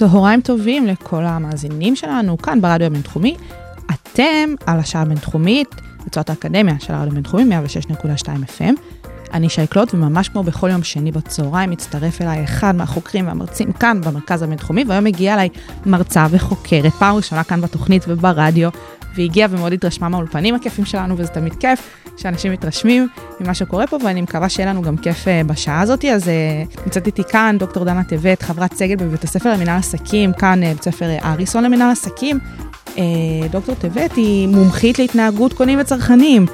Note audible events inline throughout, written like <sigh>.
צהריים טובים לכל המאזינים שלנו כאן ברדיו הבינתחומי. אתם על השעה הבינתחומית, רצועת האקדמיה של הרדיו הבינתחומי, 106.2 FM. אני שי קלוט, וממש כמו בכל יום שני בצהריים, מצטרף אליי אחד מהחוקרים והמרצים כאן במרכז הבינתחומי, והיום הגיעה אליי מרצה וחוקרת, פעם ראשונה כאן בתוכנית וברדיו, והגיעה ומאוד התרשמה מהאולפנים הכיפים שלנו, וזה תמיד כיף שאנשים מתרשמים ממה שקורה פה, ואני מקווה שיהיה לנו גם כיף uh, בשעה הזאת. אז uh, נמצאת איתי כאן דוקטור דנה טבת, חברת סגל בבית הספר למינהל עסקים, כאן uh, בית ספר אריסון למינהל עסקים. דוקטור טבת היא מומחית להתנהגות קונים וצרכנים.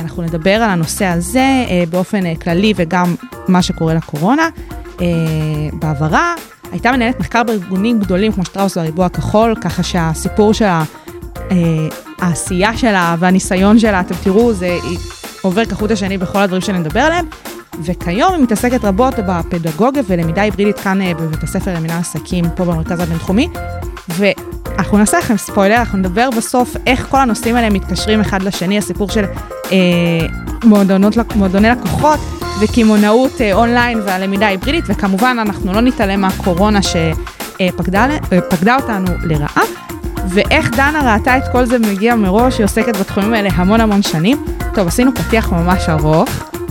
אנחנו נדבר על הנושא הזה באופן כללי וגם מה שקורה לקורונה. בעברה הייתה מנהלת מחקר בארגונים גדולים כמו שטראוס והריבוע הכחול, ככה שהסיפור של העשייה שלה והניסיון שלה, אתם תראו, זה עובר כחוט השני בכל הדברים שנדבר עליהם. וכיום היא מתעסקת רבות בפדגוגיה ולמידה היברידית כאן בבית הספר למינהל עסקים פה במרכז הבינתחומי. ואנחנו נעשה לכם ספוילר, אנחנו נדבר בסוף איך כל הנושאים האלה מתקשרים אחד לשני, הסיפור של אה, מועדונות, מועדוני לקוחות וקמעונאות אה, אונליין והלמידה ההיברידית, וכמובן אנחנו לא נתעלם מהקורונה שפקדה אה, אותנו לרעה. ואיך דנה ראתה את כל זה מגיע מראש, היא עוסקת בתחומים האלה המון המון שנים. טוב, עשינו פתיח ממש ארוך,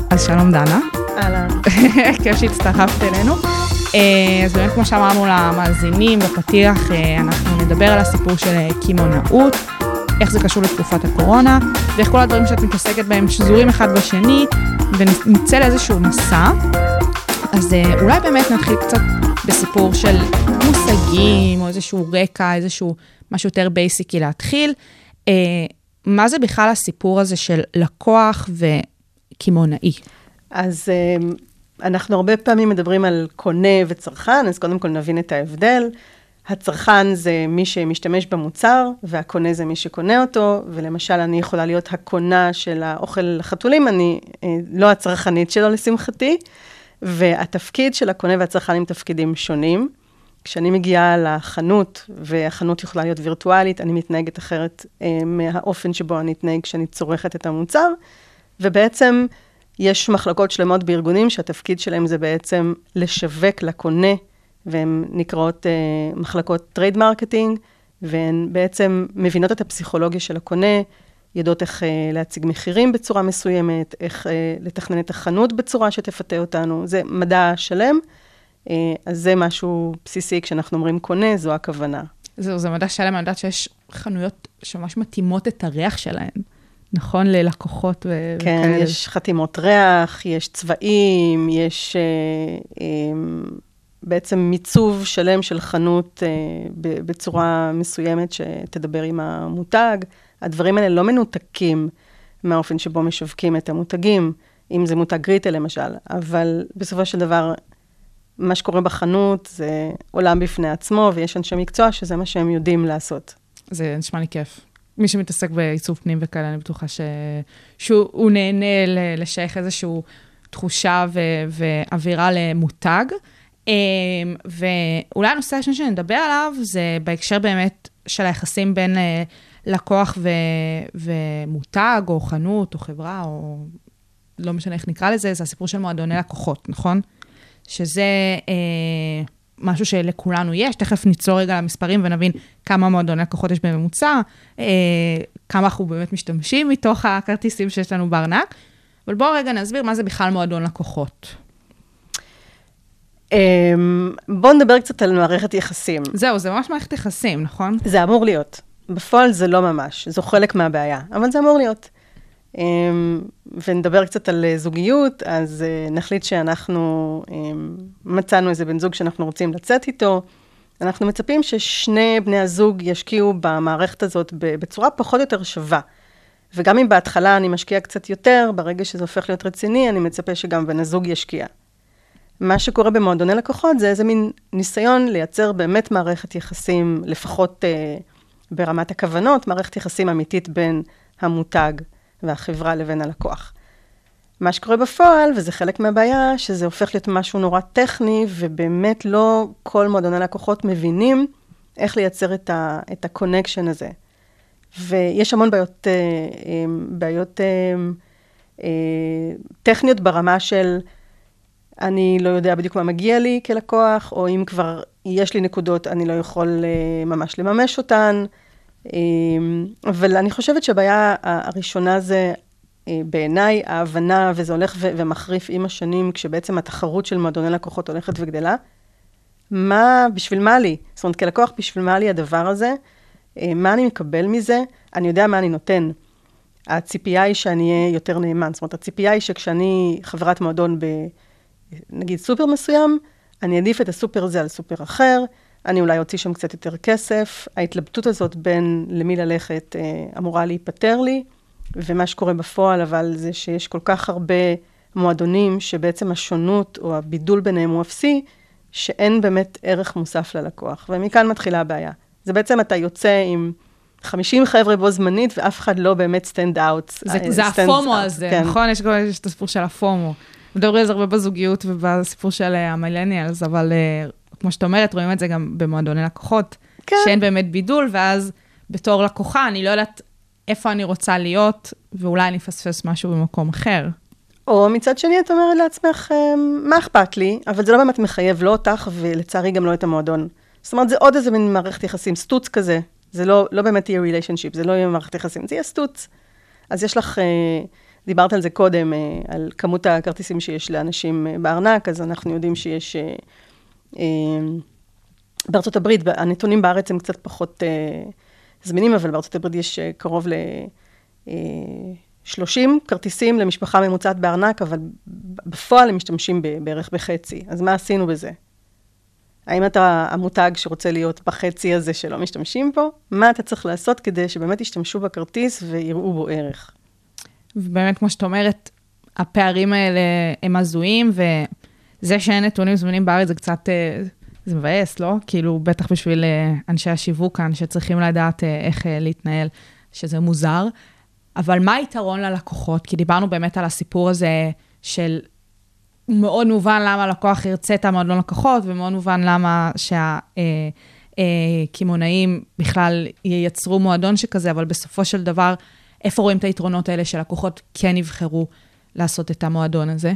אז שלום דנה. אהלן. <laughs> כיף שהצטרפת אלינו. אה, אז באמת כמו שאמרנו למאזינים בפתיח, אה, אנחנו נדבר על הסיפור של אה, קמעונאות, איך זה קשור לתקופת הקורונה, ואיך כל הדברים שאת מתעסקת בהם שזורים אחד בשני, ונצא לאיזשהו מסע. אז אולי באמת נתחיל קצת בסיפור של מושגים, או איזשהו רקע, איזשהו משהו יותר בייסיקי להתחיל. אה, מה זה בכלל הסיפור הזה של לקוח וקמעונאי? אז אה, אנחנו הרבה פעמים מדברים על קונה וצרכן, אז קודם כל נבין את ההבדל. הצרכן זה מי שמשתמש במוצר, והקונה זה מי שקונה אותו, ולמשל, אני יכולה להיות הקונה של האוכל לחתולים, אני אה, לא הצרכנית שלו לשמחתי, והתפקיד של הקונה והצרכן הם תפקידים שונים. כשאני מגיעה לחנות, והחנות יכולה להיות וירטואלית, אני מתנהגת אחרת אה, מהאופן שבו אני אתנהג כשאני צורכת את המוצר, ובעצם יש מחלקות שלמות בארגונים שהתפקיד שלהם זה בעצם לשווק לקונה, והן נקראות אה, מחלקות trade marketing, והן בעצם מבינות את הפסיכולוגיה של הקונה, יודעות איך אה, להציג מחירים בצורה מסוימת, איך אה, לתכנן את החנות בצורה שתפתה אותנו, זה מדע שלם. אה, אז זה משהו בסיסי, כשאנחנו אומרים קונה, זו הכוונה. זהו, זה מדע שלם, אני יודעת שיש חנויות שממש מתאימות את הריח שלהן, נכון? ללקוחות ו... כן, וכאלה. יש חתימות ריח, יש צבעים, יש אה, אה, בעצם מיצוב שלם של חנות אה, בצורה מסוימת שתדבר עם המותג. הדברים האלה לא מנותקים מהאופן שבו משווקים את המותגים, אם זה מותג ריטל למשל, אבל בסופו של דבר מה שקורה בחנות זה עולם בפני עצמו, ויש אנשי מקצוע שזה מה שהם יודעים לעשות. זה נשמע לי כיף. מי שמתעסק בעיצוב פנים וכאלה, אני בטוחה ש... שהוא נהנה לשייך איזושהי תחושה ו... ואווירה למותג. אמ, ואולי הנושא השני שנדבר עליו, זה בהקשר באמת של היחסים בין אה, לקוח ו... ומותג, או חנות, או חברה, או לא משנה איך נקרא לזה, זה הסיפור של מועדוני לקוחות, נכון? שזה אה, משהו שלכולנו יש. תכף ניצור רגע למספרים ונבין כמה מועדוני לקוחות יש בממוצע, אה, כמה אנחנו באמת משתמשים מתוך הכרטיסים שיש לנו בארנק. אבל בואו רגע נסביר מה זה בכלל מועדון לקוחות. אמ, בואו נדבר קצת על מערכת יחסים. זהו, זה ממש מערכת יחסים, נכון? זה אמור להיות. בפועל זה לא ממש, זו חלק מהבעיה, אבל זה אמור להיות. אמ, ונדבר קצת על אה, זוגיות, אז אה, נחליט שאנחנו אמ, מצאנו איזה בן זוג שאנחנו רוצים לצאת איתו. אנחנו מצפים ששני בני הזוג ישקיעו במערכת הזאת בצורה פחות או יותר שווה. וגם אם בהתחלה אני משקיע קצת יותר, ברגע שזה הופך להיות רציני, אני מצפה שגם בן הזוג ישקיע. מה שקורה במועדוני לקוחות זה איזה מין ניסיון לייצר באמת מערכת יחסים לפחות אה, ברמת הכוונות, מערכת יחסים אמיתית בין המותג והחברה לבין הלקוח. מה שקורה בפועל, וזה חלק מהבעיה, שזה הופך להיות משהו נורא טכני, ובאמת לא כל מועדוני לקוחות מבינים איך לייצר את, ה, את ה connection הזה. ויש המון בעיות, אה, אה, בעיות אה, טכניות ברמה של אני לא יודע בדיוק מה מגיע לי כלקוח, או אם כבר יש לי נקודות, אני לא יכול ממש לממש אותן. אבל אני חושבת שהבעיה הראשונה זה בעיניי ההבנה, וזה הולך ו- ומחריף עם השנים, כשבעצם התחרות של מועדוני לקוחות הולכת וגדלה. מה, בשביל מה לי? זאת אומרת, כלקוח, בשביל מה לי הדבר הזה? אה, מה אני מקבל מזה? אני יודע מה אני נותן. הציפייה היא שאני אהיה יותר נאמן. זאת אומרת, הציפייה היא שכשאני חברת מועדון בנגיד סופר מסוים, אני אעדיף את הסופר הזה על סופר אחר, אני אולי אוציא שם קצת יותר כסף. ההתלבטות הזאת בין למי ללכת אה, אמורה להיפתר לי, ומה שקורה בפועל, אבל זה שיש כל כך הרבה מועדונים שבעצם השונות או הבידול ביניהם הוא אפסי, שאין באמת ערך מוסף ללקוח, ומכאן מתחילה הבעיה. זה בעצם אתה יוצא עם 50 חבר'ה בו זמנית, ואף אחד לא באמת stand out. זה, זה ה FOMO הזה, כן. נכון? יש את הסיפור של ה FOMO. מדברים על זה הרבה בזוגיות ובסיפור של אה, המילניאלס, אבל אה, כמו שאת אומרת, רואים את זה גם במועדוני לקוחות, כן. שאין באמת בידול, ואז בתור לקוחה, אני לא יודעת איפה אני רוצה להיות, ואולי אני אפספס משהו במקום אחר. או מצד שני, את אומרת לעצמך, אמ, מה אכפת לי, אבל זה לא באמת מחייב לא אותך, ולצערי גם לא את המועדון. זאת אומרת, זה עוד איזה מין מערכת יחסים, סטוץ כזה. זה לא, לא באמת יהיה ריליישנשיפ, זה לא יהיה מערכת יחסים, זה יהיה סטוץ. אז יש לך, אה, דיברת על זה קודם, אה, על כמות הכרטיסים שיש לאנשים אה, בארנק, אז אנחנו יודעים שיש... בארצות הברית, הנתונים בארץ הם קצת פחות זמינים, אבל בארצות הברית יש קרוב ל... 30 כרטיסים למשפחה ממוצעת בארנק, אבל בפועל הם משתמשים בערך בחצי. אז מה עשינו בזה? האם אתה המותג שרוצה להיות בחצי הזה שלא משתמשים בו? מה אתה צריך לעשות כדי שבאמת ישתמשו בכרטיס ויראו בו ערך? ובאמת, כמו שאת אומרת, הפערים האלה הם הזויים, וזה שאין נתונים זמינים בארץ זה קצת, אה, זה מבאס, לא? כאילו, בטח בשביל אה, אנשי השיווק כאן, שצריכים לדעת אה, איך להתנהל, שזה מוזר. אבל מה היתרון ללקוחות? כי דיברנו באמת על הסיפור הזה של מאוד מובן למה לקוח ירצה את המועדון לקוחות, ומאוד מובן למה שהקמעונאים אה, בכלל ייצרו מועדון שכזה, אבל בסופו של דבר, איפה רואים את היתרונות האלה שלקוחות כן יבחרו לעשות את המועדון הזה?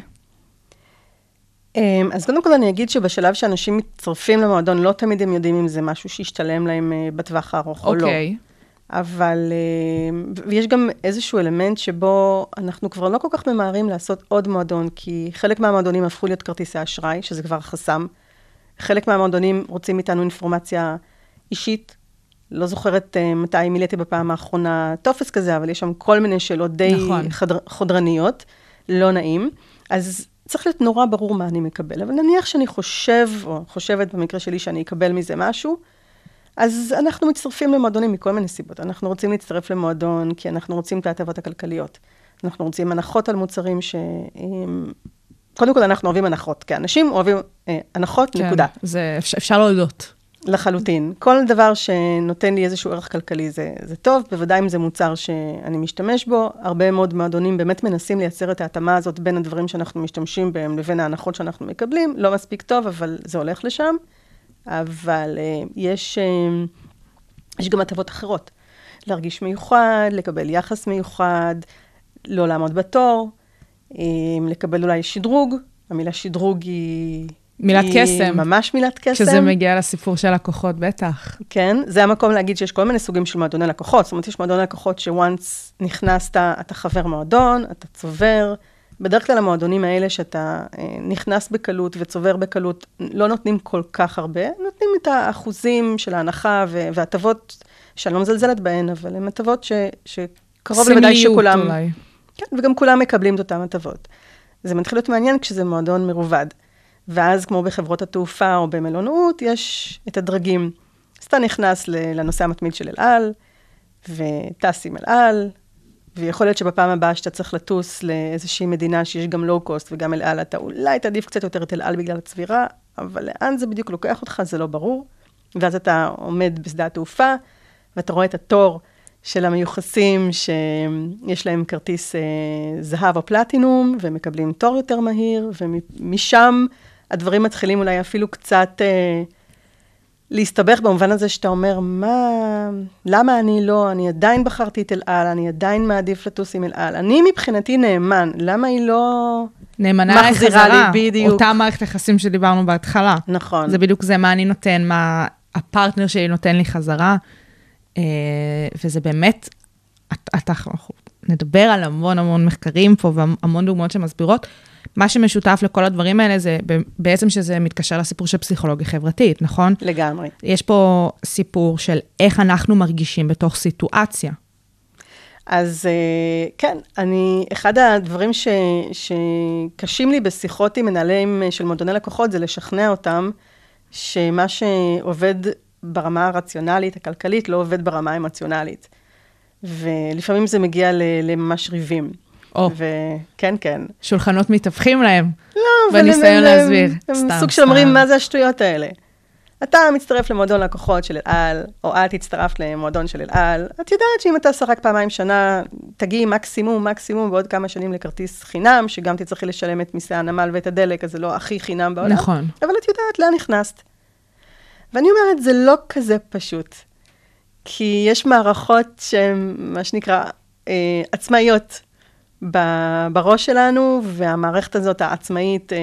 אמ, אז קודם כל אני אגיד שבשלב שאנשים מצטרפים למועדון, לא תמיד הם יודעים אם זה משהו שישתלם להם אה, בטווח הארוך okay. או לא. אוקיי. אבל, אה, ויש גם איזשהו אלמנט שבו אנחנו כבר לא כל כך ממהרים לעשות עוד מועדון, כי חלק מהמועדונים הפכו להיות כרטיסי אשראי, שזה כבר חסם. חלק מהמועדונים רוצים איתנו אינפורמציה אישית. לא זוכרת uh, מתי מילאתי בפעם האחרונה טופס כזה, אבל יש שם כל מיני שאלות די נכון. חדר, חודרניות, לא נעים. אז צריך להיות נורא ברור מה אני מקבל. אבל נניח שאני חושב, או חושבת במקרה שלי שאני אקבל מזה משהו, אז אנחנו מצטרפים למועדונים מכל מיני סיבות. אנחנו רוצים להצטרף למועדון כי אנחנו רוצים את ההטבות הכלכליות. אנחנו רוצים הנחות על מוצרים ש... קודם כל, אנחנו אוהבים הנחות. כאנשים אוהבים אה, הנחות, כן, נקודה. זה אפשר, אפשר להודות. לחלוטין. כל דבר שנותן לי איזשהו ערך כלכלי זה, זה טוב, בוודאי אם זה מוצר שאני משתמש בו. הרבה מאוד מועדונים באמת מנסים לייצר את ההתאמה הזאת בין הדברים שאנחנו משתמשים בהם לבין ההנחות שאנחנו מקבלים. לא מספיק טוב, אבל זה הולך לשם. אבל uh, יש, uh, יש גם הטבות אחרות. להרגיש מיוחד, לקבל יחס מיוחד, לא לעמוד בתור, um, לקבל אולי שדרוג. המילה שדרוג היא... מילת קסם. ממש מילת קסם. כשזה מגיע לסיפור של לקוחות, בטח. כן, זה המקום להגיד שיש כל מיני סוגים של מועדוני לקוחות. זאת אומרת, יש מועדוני לקוחות שוואנס נכנסת, אתה חבר מועדון, אתה צובר, בדרך כלל המועדונים האלה שאתה אה, נכנס בקלות וצובר בקלות, לא נותנים כל כך הרבה, נותנים את האחוזים של ההנחה והטבות, שאני לא מזלזלת בהן, אבל הן הטבות ש, שקרוב לוודאי שכולם... אולי. כן, וגם כולם מקבלים את אותן הטבות. זה מתחיל להיות מעניין כשזה מועדון מרובד. ואז, כמו בחברות התעופה או במלונאות, יש את הדרגים. אז אתה נכנס לנושא המתמיד של אל על, וטס עם אל על, ויכול להיות שבפעם הבאה שאתה צריך לטוס לאיזושהי מדינה שיש גם לואו-קוסט וגם אל על, אתה אולי תעדיף קצת יותר את אל על בגלל הצבירה, אבל לאן זה בדיוק לוקח אותך, זה לא ברור. ואז אתה עומד בשדה התעופה, ואתה רואה את התור של המיוחסים שיש להם כרטיס אה, זהב או פלטינום, והם מקבלים תור יותר מהיר, ומשם הדברים מתחילים אולי אפילו קצת אה, להסתבך במובן הזה שאתה אומר, מה, למה אני לא, אני עדיין בחרתי את אל על, אני עדיין מעדיף לטוס עם אל על. אני מבחינתי נאמן, למה היא לא נאמנה מחזירה חזרה, לי, בדיוק. אותה מערכת יחסים שדיברנו בהתחלה. נכון. זה בדיוק זה מה אני נותן, מה הפרטנר שלי נותן לי חזרה. אה, וזה באמת, את- אתה, אנחנו נדבר על המון המון מחקרים פה והמון דוגמאות שמסבירות. מה שמשותף לכל הדברים האלה זה בעצם שזה מתקשר לסיפור של פסיכולוגיה חברתית, נכון? לגמרי. יש פה סיפור של איך אנחנו מרגישים בתוך סיטואציה. אז אה, כן, אני, אחד הדברים ש, שקשים לי בשיחות עם מנהלים אה, של מועדוני לקוחות זה לשכנע אותם שמה שעובד ברמה הרציונלית, הכלכלית, לא עובד ברמה האמוציונלית. ולפעמים זה מגיע לממש ריבים. או, וכן, כן. שולחנות מתהפכים להם. לא, אבל הם- בניסיון להסביר. הם סתם, סוג של אומרים. מה זה השטויות האלה? אתה מצטרף למועדון לקוחות של אל על, או את הצטרפת למועדון של אל על, את יודעת שאם אתה רק פעמיים שנה, תגיעי מקסימום, מקסימום בעוד כמה שנים לכרטיס חינם, שגם תצטרכי לשלם את מיסי הנמל ואת הדלק, אז זה לא הכי חינם בעולם. נכון. אבל את יודעת לאן נכנסת. ואני אומרת, זה לא כזה פשוט. כי יש מערכות שהן, מה שנקרא, אה, עצמאיות בראש שלנו, והמערכת הזאת, העצמאית, אה,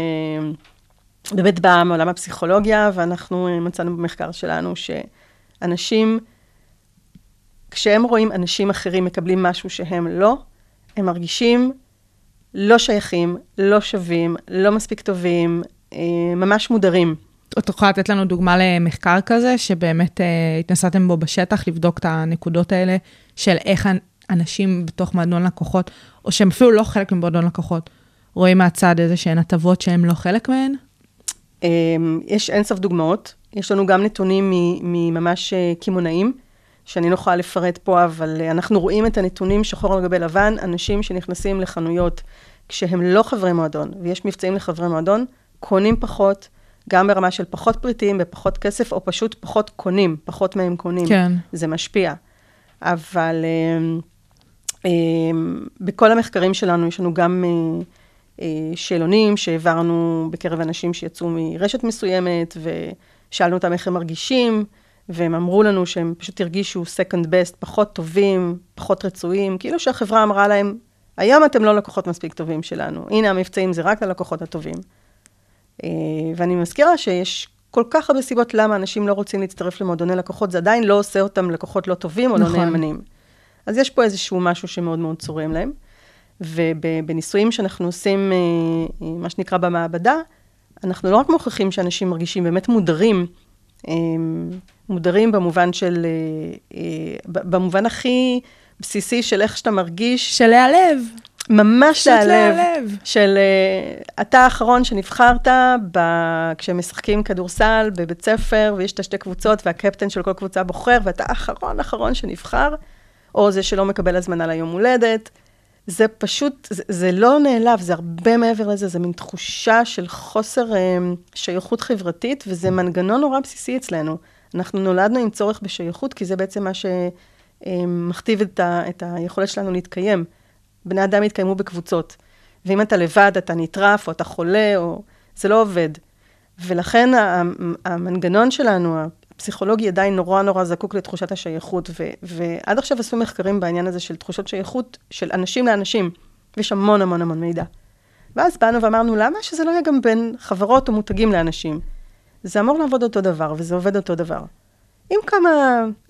באמת באה מעולם הפסיכולוגיה, ואנחנו אה, מצאנו במחקר שלנו שאנשים, כשהם רואים אנשים אחרים מקבלים משהו שהם לא, הם מרגישים לא שייכים, לא שווים, לא מספיק טובים, אה, ממש מודרים. את יכולה לתת לנו דוגמה למחקר כזה, שבאמת אה, התנסתם בו בשטח, לבדוק את הנקודות האלה של איך אנ- אנשים בתוך מועדון לקוחות, או שהם אפילו לא חלק ממועדון לקוחות, רואים מהצד איזה שהן הטבות שהם לא חלק מהן? אמ, יש אינסוף דוגמאות. יש לנו גם נתונים מממש אה, קמעונאים, שאני לא יכולה לפרט פה, אבל אה, אנחנו רואים את הנתונים שחור על גבי לבן, אנשים שנכנסים לחנויות כשהם לא חברי מועדון, ויש מבצעים לחברי מועדון, קונים פחות, גם ברמה של פחות פריטים, בפחות כסף, או פשוט פחות קונים, פחות מהם קונים. כן. זה משפיע. אבל אמ, בכל המחקרים שלנו יש לנו גם אה, אה, שאלונים שהעברנו בקרב אנשים שיצאו מרשת מסוימת, ושאלנו אותם איך הם מרגישים, והם אמרו לנו שהם פשוט הרגישו second best, פחות טובים, פחות רצויים, כאילו שהחברה אמרה להם, היום אתם לא לקוחות מספיק טובים שלנו, הנה המבצעים זה רק ללקוחות הטובים. אה, ואני מזכירה שיש כל כך הרבה סיבות למה אנשים לא רוצים להצטרף למועדוני לקוחות, זה עדיין לא עושה אותם לקוחות לא טובים או נכון. לא נאמנים. אז יש פה איזשהו משהו שמאוד מאוד צורם להם. ובניסויים שאנחנו עושים, אה, אה, מה שנקרא במעבדה, אנחנו לא רק מוכיחים שאנשים מרגישים באמת מודרים, אה, מודרים במובן של, במובן הכי בסיסי של איך שאתה מרגיש, של להיעלב. ממש להיעלב, להיעלב. של אתה האחרון שנבחרת ב... כשמשחקים כדורסל בבית ספר, ויש את השתי קבוצות, והקפטן של כל קבוצה בוחר, ואתה האחרון האחרון שנבחר, או זה שלא מקבל הזמנה ליום הולדת. זה פשוט, זה, זה לא נעלב, זה הרבה מעבר לזה, זה מין תחושה של חוסר um, שייכות חברתית, וזה מנגנון נורא בסיסי אצלנו. אנחנו נולדנו עם צורך בשייכות, כי זה בעצם מה שמכתיב את, ה, את היכולת שלנו להתקיים. בני אדם יתקיימו בקבוצות. ואם אתה לבד, אתה נטרף, או אתה חולה, או... זה לא עובד. ולכן המנגנון שלנו, הפסיכולוגי, עדיין נורא נורא זקוק לתחושת השייכות. ו- ועד עכשיו עשו מחקרים בעניין הזה של תחושות שייכות של אנשים לאנשים. ויש המון המון המון מידע. ואז באנו ואמרנו, למה שזה לא יהיה גם בין חברות או מותגים לאנשים? זה אמור לעבוד אותו דבר, וזה עובד אותו דבר. עם כמה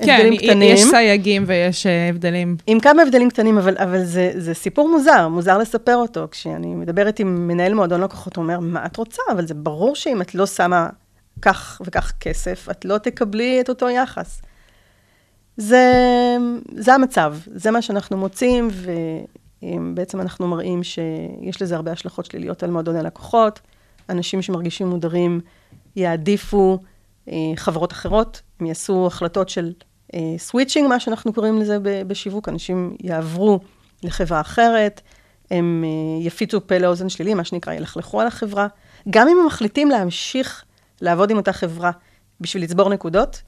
הבדלים כן, קטנים. יש סייגים ויש אה, הבדלים. עם כמה הבדלים קטנים, אבל, אבל זה, זה סיפור מוזר, מוזר לספר אותו. כשאני מדברת עם מנהל מועדון לקוחות, הוא אומר, מה את רוצה? אבל זה ברור שאם את לא שמה כך וכך כסף, את לא תקבלי את אותו יחס. זה, זה המצב, זה מה שאנחנו מוצאים, ובעצם אנחנו מראים שיש לזה הרבה השלכות שליליות על מועדוני לקוחות. אנשים שמרגישים מודרים יעדיפו אה, חברות אחרות, הם יעשו החלטות של סוויצ'ינג, מה שאנחנו קוראים לזה ב- בשיווק, אנשים יעברו לחברה אחרת, הם אה, יפיצו פה לאוזן שלילי, מה שנקרא, ילכלכו על החברה. גם אם הם מחליטים להמשיך לעבוד עם אותה חברה בשביל לצבור נקודות,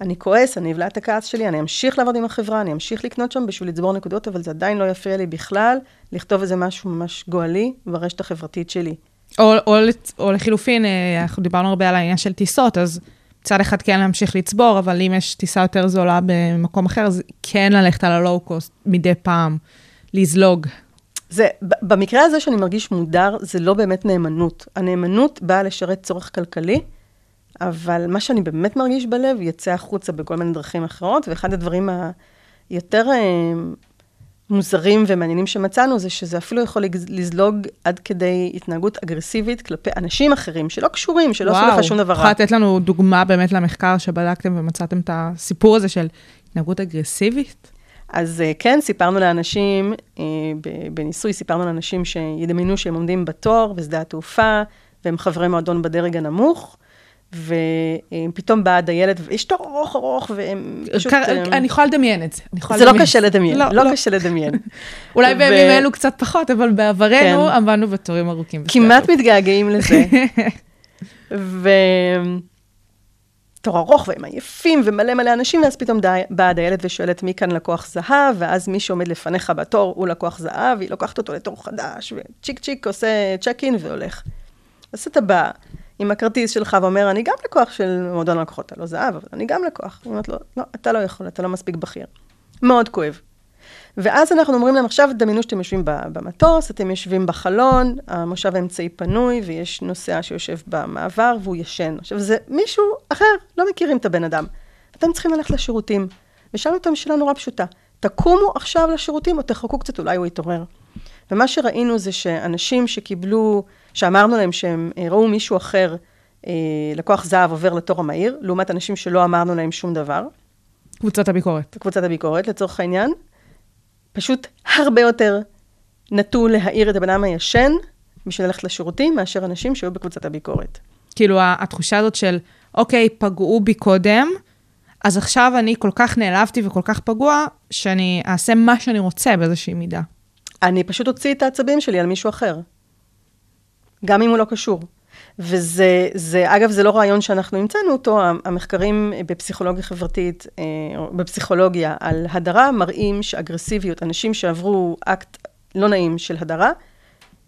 אני כועס, אני אבלע את הכעס שלי, אני אמשיך לעבוד עם החברה, אני אמשיך לקנות שם בשביל לצבור נקודות, אבל זה עדיין לא יפריע לי בכלל לכתוב איזה משהו ממש גואלי ברשת החברתית שלי. או, או, או לחילופין, אה, אנחנו דיברנו הרבה על העניין של טיסות, אז מצד אחד כן להמשיך לצבור, אבל אם יש טיסה יותר זולה במקום אחר, אז כן ללכת על הלואו-קוסט מדי פעם, לזלוג. זה, במקרה הזה שאני מרגיש מודר, זה לא באמת נאמנות. הנאמנות באה לשרת צורך כלכלי, אבל מה שאני באמת מרגיש בלב יצא החוצה בכל מיני דרכים אחרות, ואחד הדברים היותר אה, מוזרים ומעניינים שמצאנו, זה שזה אפילו יכול לזלוג עד כדי התנהגות אגרסיבית כלפי אנשים אחרים, שלא קשורים, שלא עשו לך שום דבר רע. יכולה לתת לנו דוגמה באמת למחקר שבדקתם ומצאתם את הסיפור הזה של התנהגות אגרסיבית? אז אה, כן, סיפרנו לאנשים, אה, בניסוי סיפרנו לאנשים שידמיינו שהם עומדים בתור בשדה התעופה, והם חברי מועדון בדרג הנמוך, ופתאום באה הדיילת, ויש תור ארוך ארוך, והם פשוט... קר- אה, אני יכולה לדמיין את זה. זה לא. קשה לדמיין, לא, לא לא. קשה לדמיין. <laughs> אולי ו- בימים אלו קצת פחות, אבל בעברנו כן. עמדנו בתורים ארוכים. כמעט. מתגעגעים לזה. <laughs> ו... תור ארוך והם עייפים ומלא מלא אנשים, ואז פתאום באה הדיילת ושואלת מי כאן לקוח זהב, ואז מי שעומד לפניך בתור הוא לקוח זהב, והיא לוקחת אותו לתור חדש, וצ'יק צ'יק עושה צ'ק אין והולך. אז אתה בא עם הכרטיס שלך ואומר, אני גם לקוח של מועדון הלקוחות, אתה לא זהב, אבל אני גם לקוח. היא אומרת לו, לא, אתה לא יכול, אתה לא מספיק בכיר. מאוד כואב. ואז אנחנו אומרים להם, עכשיו דמיינו שאתם יושבים במטוס, אתם יושבים בחלון, המושב האמצעי פנוי, ויש נוסע שיושב במעבר והוא ישן. עכשיו, זה מישהו אחר, לא מכירים את הבן אדם. אתם צריכים ללכת לשירותים. ושאלנו אותם שאלה נורא פשוטה, תקומו עכשיו לשירותים או תחכו קצת, אולי הוא יתעורר. ומה שראינו זה שאנשים שקיבלו, שאמרנו להם שהם אה, ראו מישהו אחר, אה, לקוח זהב עובר לתור המהיר, לעומת אנשים שלא אמרנו להם שום דבר, קבוצת הביקורת. קבוצת הביקורת לצורך העניין, פשוט הרבה יותר נטו להעיר את הבן אדם הישן בשביל ללכת לשירותים, מאשר אנשים שהיו בקבוצת הביקורת. כאילו, התחושה הזאת של, אוקיי, פגעו בי קודם, אז עכשיו אני כל כך נעלבתי וכל כך פגוע, שאני אעשה מה שאני רוצה באיזושהי מידה. אני פשוט אוציא את העצבים שלי על מישהו אחר, גם אם הוא לא קשור. וזה, זה, אגב, זה לא רעיון שאנחנו המצאנו אותו, המחקרים בפסיכולוגיה חברתית, אה, בפסיכולוגיה על הדרה, מראים שאגרסיביות, אנשים שעברו אקט לא נעים של הדרה,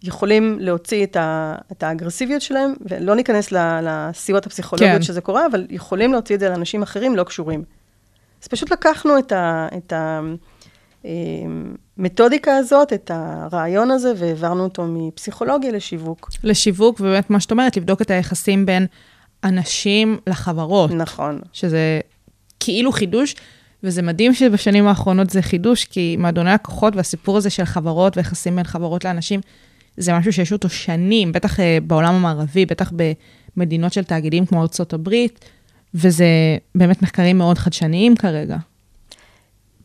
יכולים להוציא את, ה, את האגרסיביות שלהם, ולא ניכנס לסיבות הפסיכולוגיות כן. שזה קורה, אבל יכולים להוציא את זה לאנשים אחרים לא קשורים. אז פשוט לקחנו את ה... את ה המתודיקה הזאת, את הרעיון הזה, והעברנו אותו מפסיכולוגיה לשיווק. לשיווק, ובאמת, מה שאת אומרת, לבדוק את היחסים בין אנשים לחברות. נכון. שזה כאילו חידוש, וזה מדהים שבשנים האחרונות זה חידוש, כי מועדוני לקוחות והסיפור הזה של חברות ויחסים בין חברות לאנשים, זה משהו שיש אותו שנים, בטח אה, בעולם המערבי, בטח במדינות של תאגידים כמו ארצות הברית, וזה באמת מחקרים מאוד חדשניים כרגע.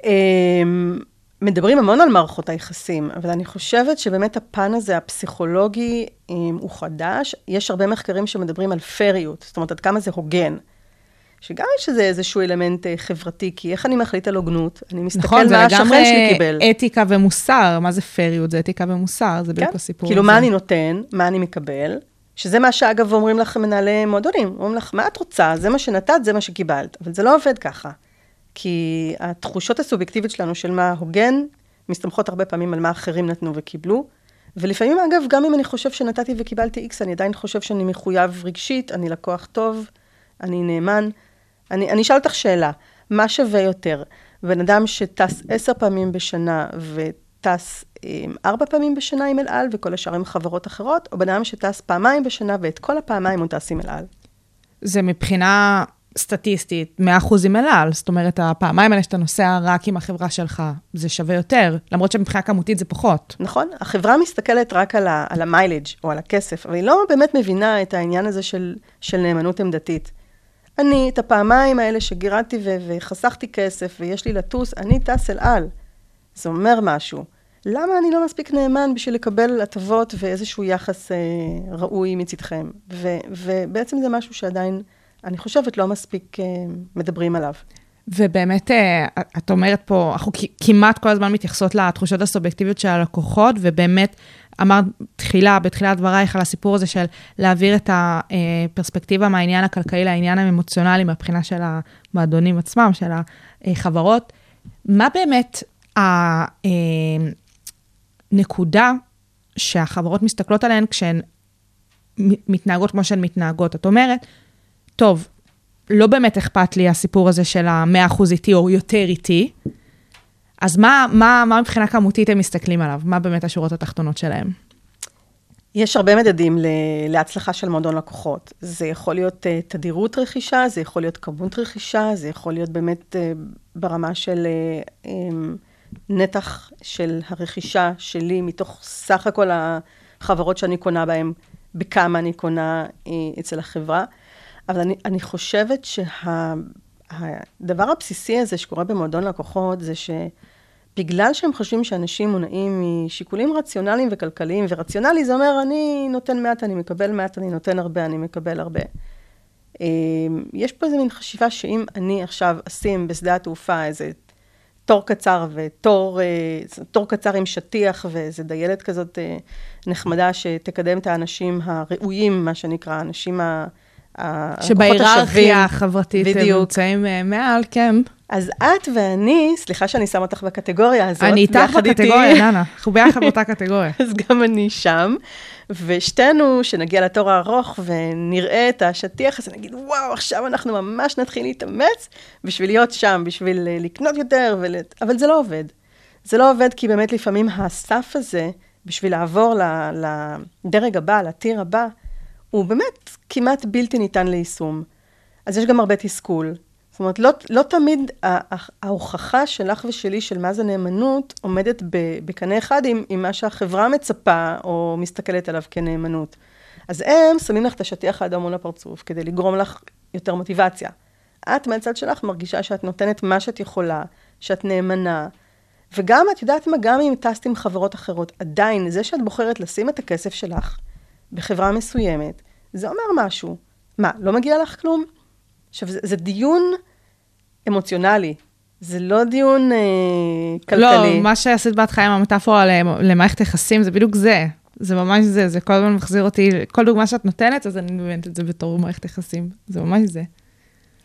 אמ, מדברים המון על מערכות היחסים, אבל אני חושבת שבאמת הפן הזה, הפסיכולוגי, אמ, הוא חדש. יש הרבה מחקרים שמדברים על פריות, זאת אומרת, עד כמה זה הוגן. שגם יש איזה איזשהו אלמנט אה, חברתי, כי איך אני מחליט על הוגנות? אני מסתכל נכון, זה מה השכן לגמרי שלי קיבל. אתיקה ומוסר, מה זה פריות? זה אתיקה ומוסר, זה בדיוק כן? הסיפור כאילו, הזה. מה אני נותן, מה אני מקבל, שזה מה שאגב אומרים לך מנהלי מועדונים, אומרים לך, מה את רוצה? זה מה שנתת, זה מה שקיבלת. אבל זה לא עובד ככה. כי התחושות הסובייקטיביות שלנו של מה הוגן, מסתמכות הרבה פעמים על מה אחרים נתנו וקיבלו. ולפעמים, אגב, גם אם אני חושב שנתתי וקיבלתי איקס, אני עדיין חושב שאני מחויב רגשית, אני לקוח טוב, אני נאמן. אני, אני אשאל אותך שאלה, מה שווה יותר? בן אדם שטס עשר פעמים בשנה וטס אה, ארבע פעמים בשנה עם אל על, וכל השאר עם חברות אחרות, או בן אדם שטס פעמיים בשנה ואת כל הפעמיים הוא טס עם אל על? זה מבחינה סטטיסטית 100% עם אל על, זאת אומרת, הפעמיים האלה שאתה נוסע רק עם החברה שלך, זה שווה יותר, למרות שמבחינה כמותית זה פחות. נכון? החברה מסתכלת רק על, ה, על המיילג' או על הכסף, אבל היא לא באמת מבינה את העניין הזה של, של נאמנות עמדתית. אני, את הפעמיים האלה שגירדתי ו- וחסכתי כסף ויש לי לטוס, אני טס אל על. זה אומר משהו. למה אני לא מספיק נאמן בשביל לקבל הטבות ואיזשהו יחס אה, ראוי מצדכם? ו- ובעצם זה משהו שעדיין, אני חושבת, לא מספיק אה, מדברים עליו. ובאמת, אה, את אומרת פה, אנחנו כמעט כל הזמן מתייחסות לתחושות הסובייקטיביות של הלקוחות, ובאמת, אמרת תחילה, בתחילת דברייך, על הסיפור הזה של להעביר את הפרספקטיבה מהעניין הכלכלי לעניין האמוציונלי מהבחינה של המועדונים עצמם, של החברות. מה באמת הנקודה שהחברות מסתכלות עליהן כשהן מתנהגות כמו שהן מתנהגות? את אומרת, טוב, לא באמת אכפת לי הסיפור הזה של ה-100% איתי או יותר איתי, אז מה, מה, מה מבחינה כמותית הם מסתכלים עליו? מה באמת השורות התחתונות שלהם? יש הרבה מדדים להצלחה של מועדון לקוחות. זה יכול להיות uh, תדירות רכישה, זה יכול להיות כמות רכישה, זה יכול להיות באמת uh, ברמה של uh, um, נתח של הרכישה שלי מתוך סך הכל החברות שאני קונה בהן, בכמה אני קונה אצל החברה. אבל אני, אני חושבת שהדבר שה, הבסיסי הזה שקורה במועדון לקוחות זה ש... בגלל שהם חושבים שאנשים מונעים משיקולים רציונליים וכלכליים, ורציונלי זה אומר, אני נותן מעט, אני מקבל מעט, אני נותן הרבה, אני מקבל הרבה. אמ, יש פה איזה מין חשיבה שאם אני עכשיו אשים בשדה התעופה איזה תור קצר ותור אה, תור קצר עם שטיח ואיזה דיילת כזאת אה, נחמדה שתקדם את האנשים הראויים, מה שנקרא, האנשים ה... שבהיררכיה החברתית הם נמצאים אה, מעל, כן. אז את ואני, סליחה שאני שמה אותך בקטגוריה הזאת, אני איתך בקטגוריה, דנה, אנחנו ביחד באותה קטגוריה. <laughs> אז גם אני שם, ושתינו, שנגיע לתור הארוך ונראה את השטיח הזה, נגיד, וואו, עכשיו אנחנו ממש נתחיל להתאמץ בשביל להיות שם, בשביל אה, לקנות יותר, ול... אבל זה לא עובד. זה לא עובד כי באמת לפעמים הסף הזה, בשביל לעבור לדרג הבא, לטיר הבא, הוא באמת כמעט בלתי ניתן ליישום. אז יש גם הרבה תסכול. זאת אומרת, לא, לא תמיד ההוכחה שלך ושלי של מה זה נאמנות עומדת בקנה אחד עם, עם מה שהחברה מצפה או מסתכלת עליו כנאמנות. אז הם שמים לך את השטיח האדום מול הפרצוף כדי לגרום לך יותר מוטיבציה. את מהצד שלך מרגישה שאת נותנת מה שאת יכולה, שאת נאמנה, וגם, את יודעת מה, גם אם טסת עם חברות אחרות, עדיין, זה שאת בוחרת לשים את הכסף שלך בחברה מסוימת, זה אומר משהו. מה, לא מגיע לך כלום? עכשיו, זה, זה דיון אמוציונלי. זה לא דיון אה, כלכלי. לא, מה שעשית בהתחלה עם המטאפורה למערכת יחסים, זה בדיוק זה. זה ממש זה, זה כל הזמן מחזיר אותי, כל דוגמה שאת נותנת, אז אני מבינת את זה בתור מערכת יחסים. זה ממש זה.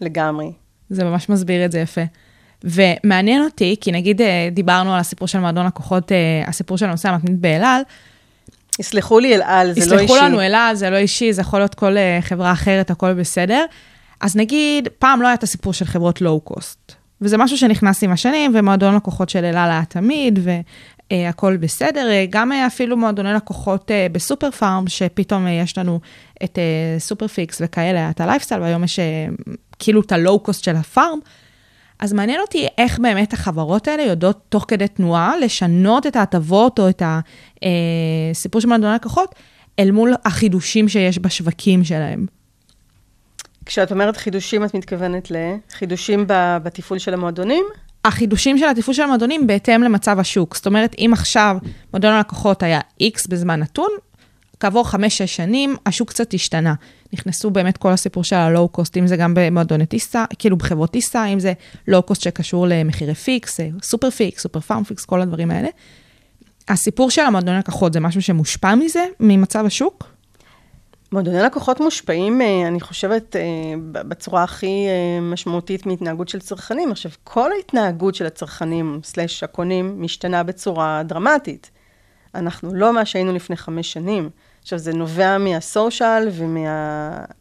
לגמרי. זה ממש מסביר את זה יפה. ומעניין אותי, כי נגיד אה, דיברנו על הסיפור של מועדון לקוחות, אה, הסיפור של הנושא המתמיד באלעל, יסלחו לי אל על, זה לא אישי. יסלחו לנו אל על, זה לא אישי, זה יכול להיות כל אה, חברה אחרת, הכל בסדר. אז נגיד, פעם לא היה את הסיפור של חברות לואו-קוסט, וזה משהו שנכנס עם השנים, ומועדון לקוחות של אל על היה תמיד, והכל בסדר. גם אפילו מועדוני לקוחות אה, בסופר פארם, שפתאום יש לנו את סופר פיקס וכאלה, את הלייפסטייל, והיום יש כאילו את הלואו-קוסט של הפארם. אז מעניין אותי איך באמת החברות האלה יודעות תוך כדי תנועה לשנות את ההטבות או את הסיפור של מועדוני לקוחות אל מול החידושים שיש בשווקים שלהם. כשאת אומרת חידושים, את מתכוונת לחידושים בתפעול של המועדונים? החידושים של התפעול של המועדונים בהתאם למצב השוק. זאת אומרת, אם עכשיו מועדון הלקוחות היה X בזמן נתון, כעבור חמש-שש שנים, השוק קצת השתנה. נכנסו באמת כל הסיפור של הלואו-קוסט, אם זה גם במועדוני טיסה, כאילו בחברות טיסה, אם זה לואו-קוסט שקשור למחירי פיקס, סופר פיקס, סופר פארם פיקס, כל הדברים האלה. הסיפור של המועדוני לקוחות זה משהו שמושפע מזה, ממצב השוק? מועדוני לקוחות מושפעים, אה, אני חושבת, אה, בצורה הכי אה, משמעותית מהתנהגות של צרכנים. עכשיו, כל ההתנהגות של הצרכנים, slash הקונים, משתנה בצורה דרמטית. אנחנו לא מה שהיינו לפני חמש שנים. עכשיו, זה נובע מהסושיאל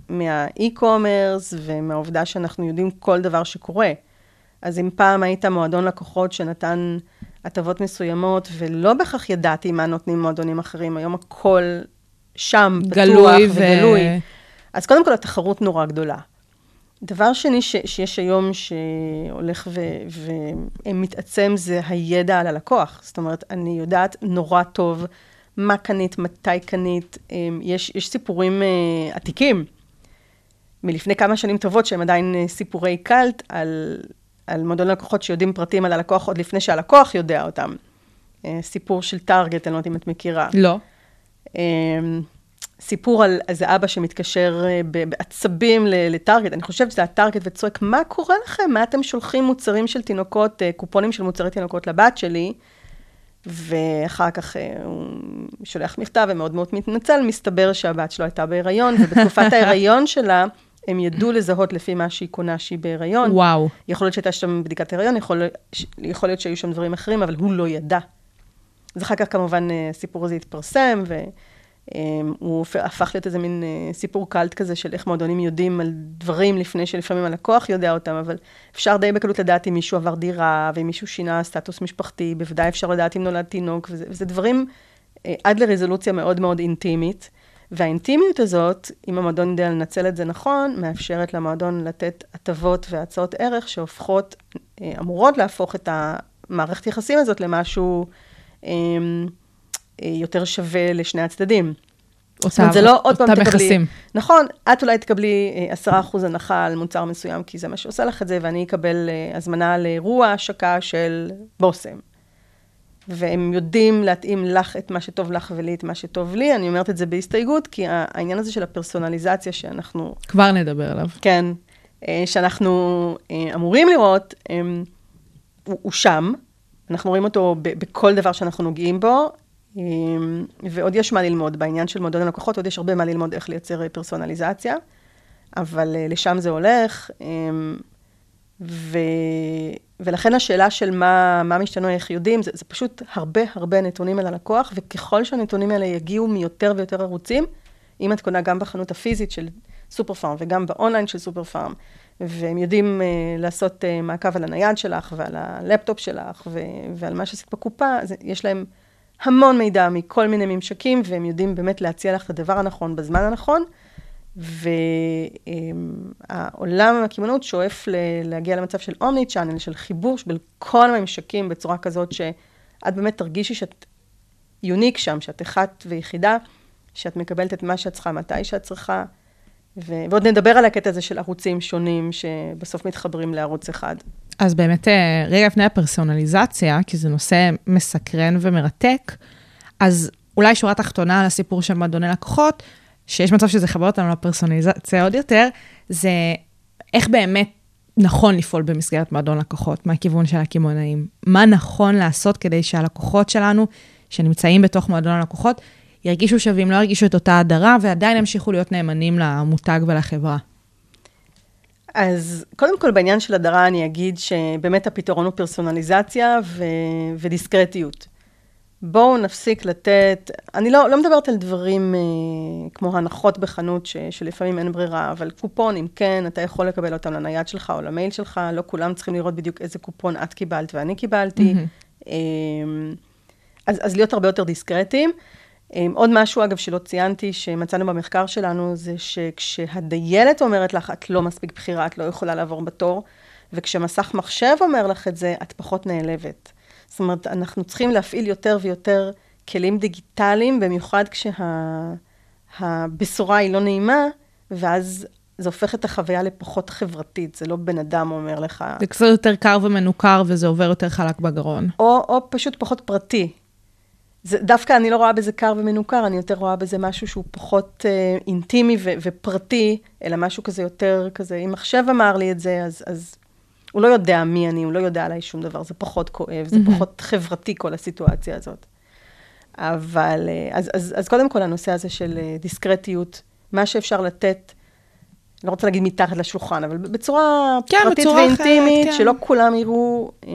ומהאי-קומרס ומהעובדה שאנחנו יודעים כל דבר שקורה. אז אם פעם היית מועדון לקוחות שנתן הטבות מסוימות, ולא בהכרח ידעתי מה נותנים מועדונים אחרים, היום הכל שם, פתוח וגלוי. ו... אז קודם כל, התחרות נורא גדולה. דבר שני ש, שיש היום שהולך ו, ומתעצם זה הידע על הלקוח. זאת אומרת, אני יודעת נורא טוב מה קנית, מתי קנית. אמ, יש, יש סיפורים uh, עתיקים מלפני כמה שנים טובות, שהם עדיין uh, סיפורי קאלט, על, על מועדון לקוחות שיודעים פרטים על הלקוח עוד לפני שהלקוח יודע אותם. Uh, סיפור של טארגט, אני לא יודעת אם את מכירה. לא. Um, סיפור על איזה אבא שמתקשר בעצבים לטארגט, אני חושבת שזה הטארגט וצועק, מה קורה לכם? מה אתם שולחים מוצרים של תינוקות, קופונים של מוצרי תינוקות לבת שלי? ואחר כך אה, הוא שולח מכתב ומאוד מאוד מתנצל, מסתבר שהבת שלו הייתה בהיריון, ובתקופת <laughs> ההיריון שלה, הם ידעו לזהות לפי מה שהיא קונה שהיא בהיריון. וואו. יכול להיות שהייתה שם בדיקת הריון, יכול, יכול להיות שהיו שם דברים אחרים, אבל הוא לא ידע. אז אחר כך כמובן אה, הסיפור הזה התפרסם, והוא הפך להיות איזה מין אה, סיפור קאלט כזה של איך מועדונים יודעים על דברים לפני שלפעמים הלקוח יודע אותם, אבל אפשר די בקלות לדעת אם מישהו עבר דירה, ואם מישהו שינה סטטוס משפחתי, בוודאי אפשר לדעת אם נולד תינוק, וזה, וזה דברים אה, עד לרזולוציה מאוד מאוד אינטימית. והאינטימיות הזאת, אם המועדון יודע לנצל את זה נכון, מאפשרת למועדון לתת הטבות והצעות ערך שהופכות, אמורות להפוך את המערכת יחסים הזאת למשהו אמ, אה, יותר שווה לשני הצדדים. אומרת, זה לא עוד פעם תקבלי... מכסים. נכון, את אולי תקבלי אה, עשרה אחוז הנחה על מוצר מסוים, כי זה מה שעושה לך את זה, ואני אקבל אה, הזמנה לאירוע השקה של בושם. והם יודעים להתאים לך את מה שטוב לך ולי את מה שטוב לי. אני אומרת את זה בהסתייגות, כי העניין הזה של הפרסונליזציה שאנחנו... כבר נדבר עליו. כן, שאנחנו אמורים לראות, הוא, הוא שם, אנחנו רואים אותו בכל דבר שאנחנו נוגעים בו, ועוד יש מה ללמוד בעניין של מועדון הלקוחות, עוד יש הרבה מה ללמוד איך לייצר פרסונליזציה, אבל אה, לשם זה הולך. אמ, ו... ולכן השאלה של מה, מה משתנה, איך יודעים, זה, זה פשוט הרבה הרבה נתונים על הלקוח, וככל שהנתונים האלה יגיעו מיותר ויותר ערוצים, אם את קונה גם בחנות הפיזית של סופר פארם וגם באונליין של סופר פארם, והם יודעים אה, לעשות אה, מעקב על הנייד שלך ועל הלפטופ שלך ו- ועל מה שעשית בקופה, אז יש להם המון מידע מכל מיני ממשקים, והם יודעים באמת להציע לך את הדבר הנכון בזמן הנכון. והעולם הקמעונאות שואף להגיע למצב של אומני צ'אנל, של חיבור בין כל הממשקים בצורה כזאת שאת באמת תרגישי שאת יוניק שם, שאת אחת ויחידה, שאת מקבלת את מה שאת צריכה, מתי שאת צריכה. ו... ועוד נדבר על הקטע הזה של ערוצים שונים שבסוף מתחברים לערוץ אחד. אז באמת, אה, רגע לפני הפרסונליזציה, כי זה נושא מסקרן ומרתק, אז אולי שורה תחתונה על הסיפור של מועדוני לקוחות, שיש מצב שזה יחבר אותנו לפרסונליזציה עוד יותר, זה איך באמת נכון לפעול במסגרת מועדון לקוחות מהכיוון של הקמעונאים. מה נכון לעשות כדי שהלקוחות שלנו, שנמצאים בתוך מועדון הלקוחות, ירגישו שווים, לא ירגישו את אותה הדרה, ועדיין ימשיכו להיות נאמנים למותג ולחברה. אז קודם כל בעניין של הדרה אני אגיד שבאמת הפתרון הוא פרסונליזציה ו- ודיסקרטיות. בואו נפסיק לתת, אני לא, לא מדברת על דברים אה, כמו הנחות בחנות ש, שלפעמים אין ברירה, אבל קופונים, כן, אתה יכול לקבל אותם לנייד שלך או למייל שלך, לא כולם צריכים לראות בדיוק איזה קופון את קיבלת ואני קיבלתי. Mm-hmm. אה, אז, אז להיות הרבה יותר דיסקרטיים. אמ, עוד משהו, אגב, שלא ציינתי, שמצאנו במחקר שלנו, זה שכשהדיילת אומרת לך, את לא מספיק בכירה, את לא יכולה לעבור בתור, וכשמסך מחשב אומר לך את זה, את פחות נעלבת. זאת אומרת, אנחנו צריכים להפעיל יותר ויותר כלים דיגיטליים, במיוחד כשהבשורה היא לא נעימה, ואז זה הופך את החוויה לפחות חברתית, זה לא בן אדם אומר לך. זה קצת יותר קר ומנוכר, וזה עובר יותר חלק בגרון. או, או פשוט פחות פרטי. זה, דווקא אני לא רואה בזה קר ומנוכר, אני יותר רואה בזה משהו שהוא פחות אה, אינטימי ו- ופרטי, אלא משהו כזה יותר כזה, אם מחשב אמר לי את זה, אז, אז הוא לא יודע מי אני, הוא לא יודע עליי שום דבר, זה פחות כואב, זה mm-hmm. פחות חברתי כל הסיטואציה הזאת. אבל, אה, אז, אז, אז קודם כל הנושא הזה של אה, דיסקרטיות, מה שאפשר לתת, אני לא רוצה להגיד מתחת לשולחן, אבל בצורה כן, פרטית בצורה ואינטימית, אחרת, כן. שלא כולם יראו... אה,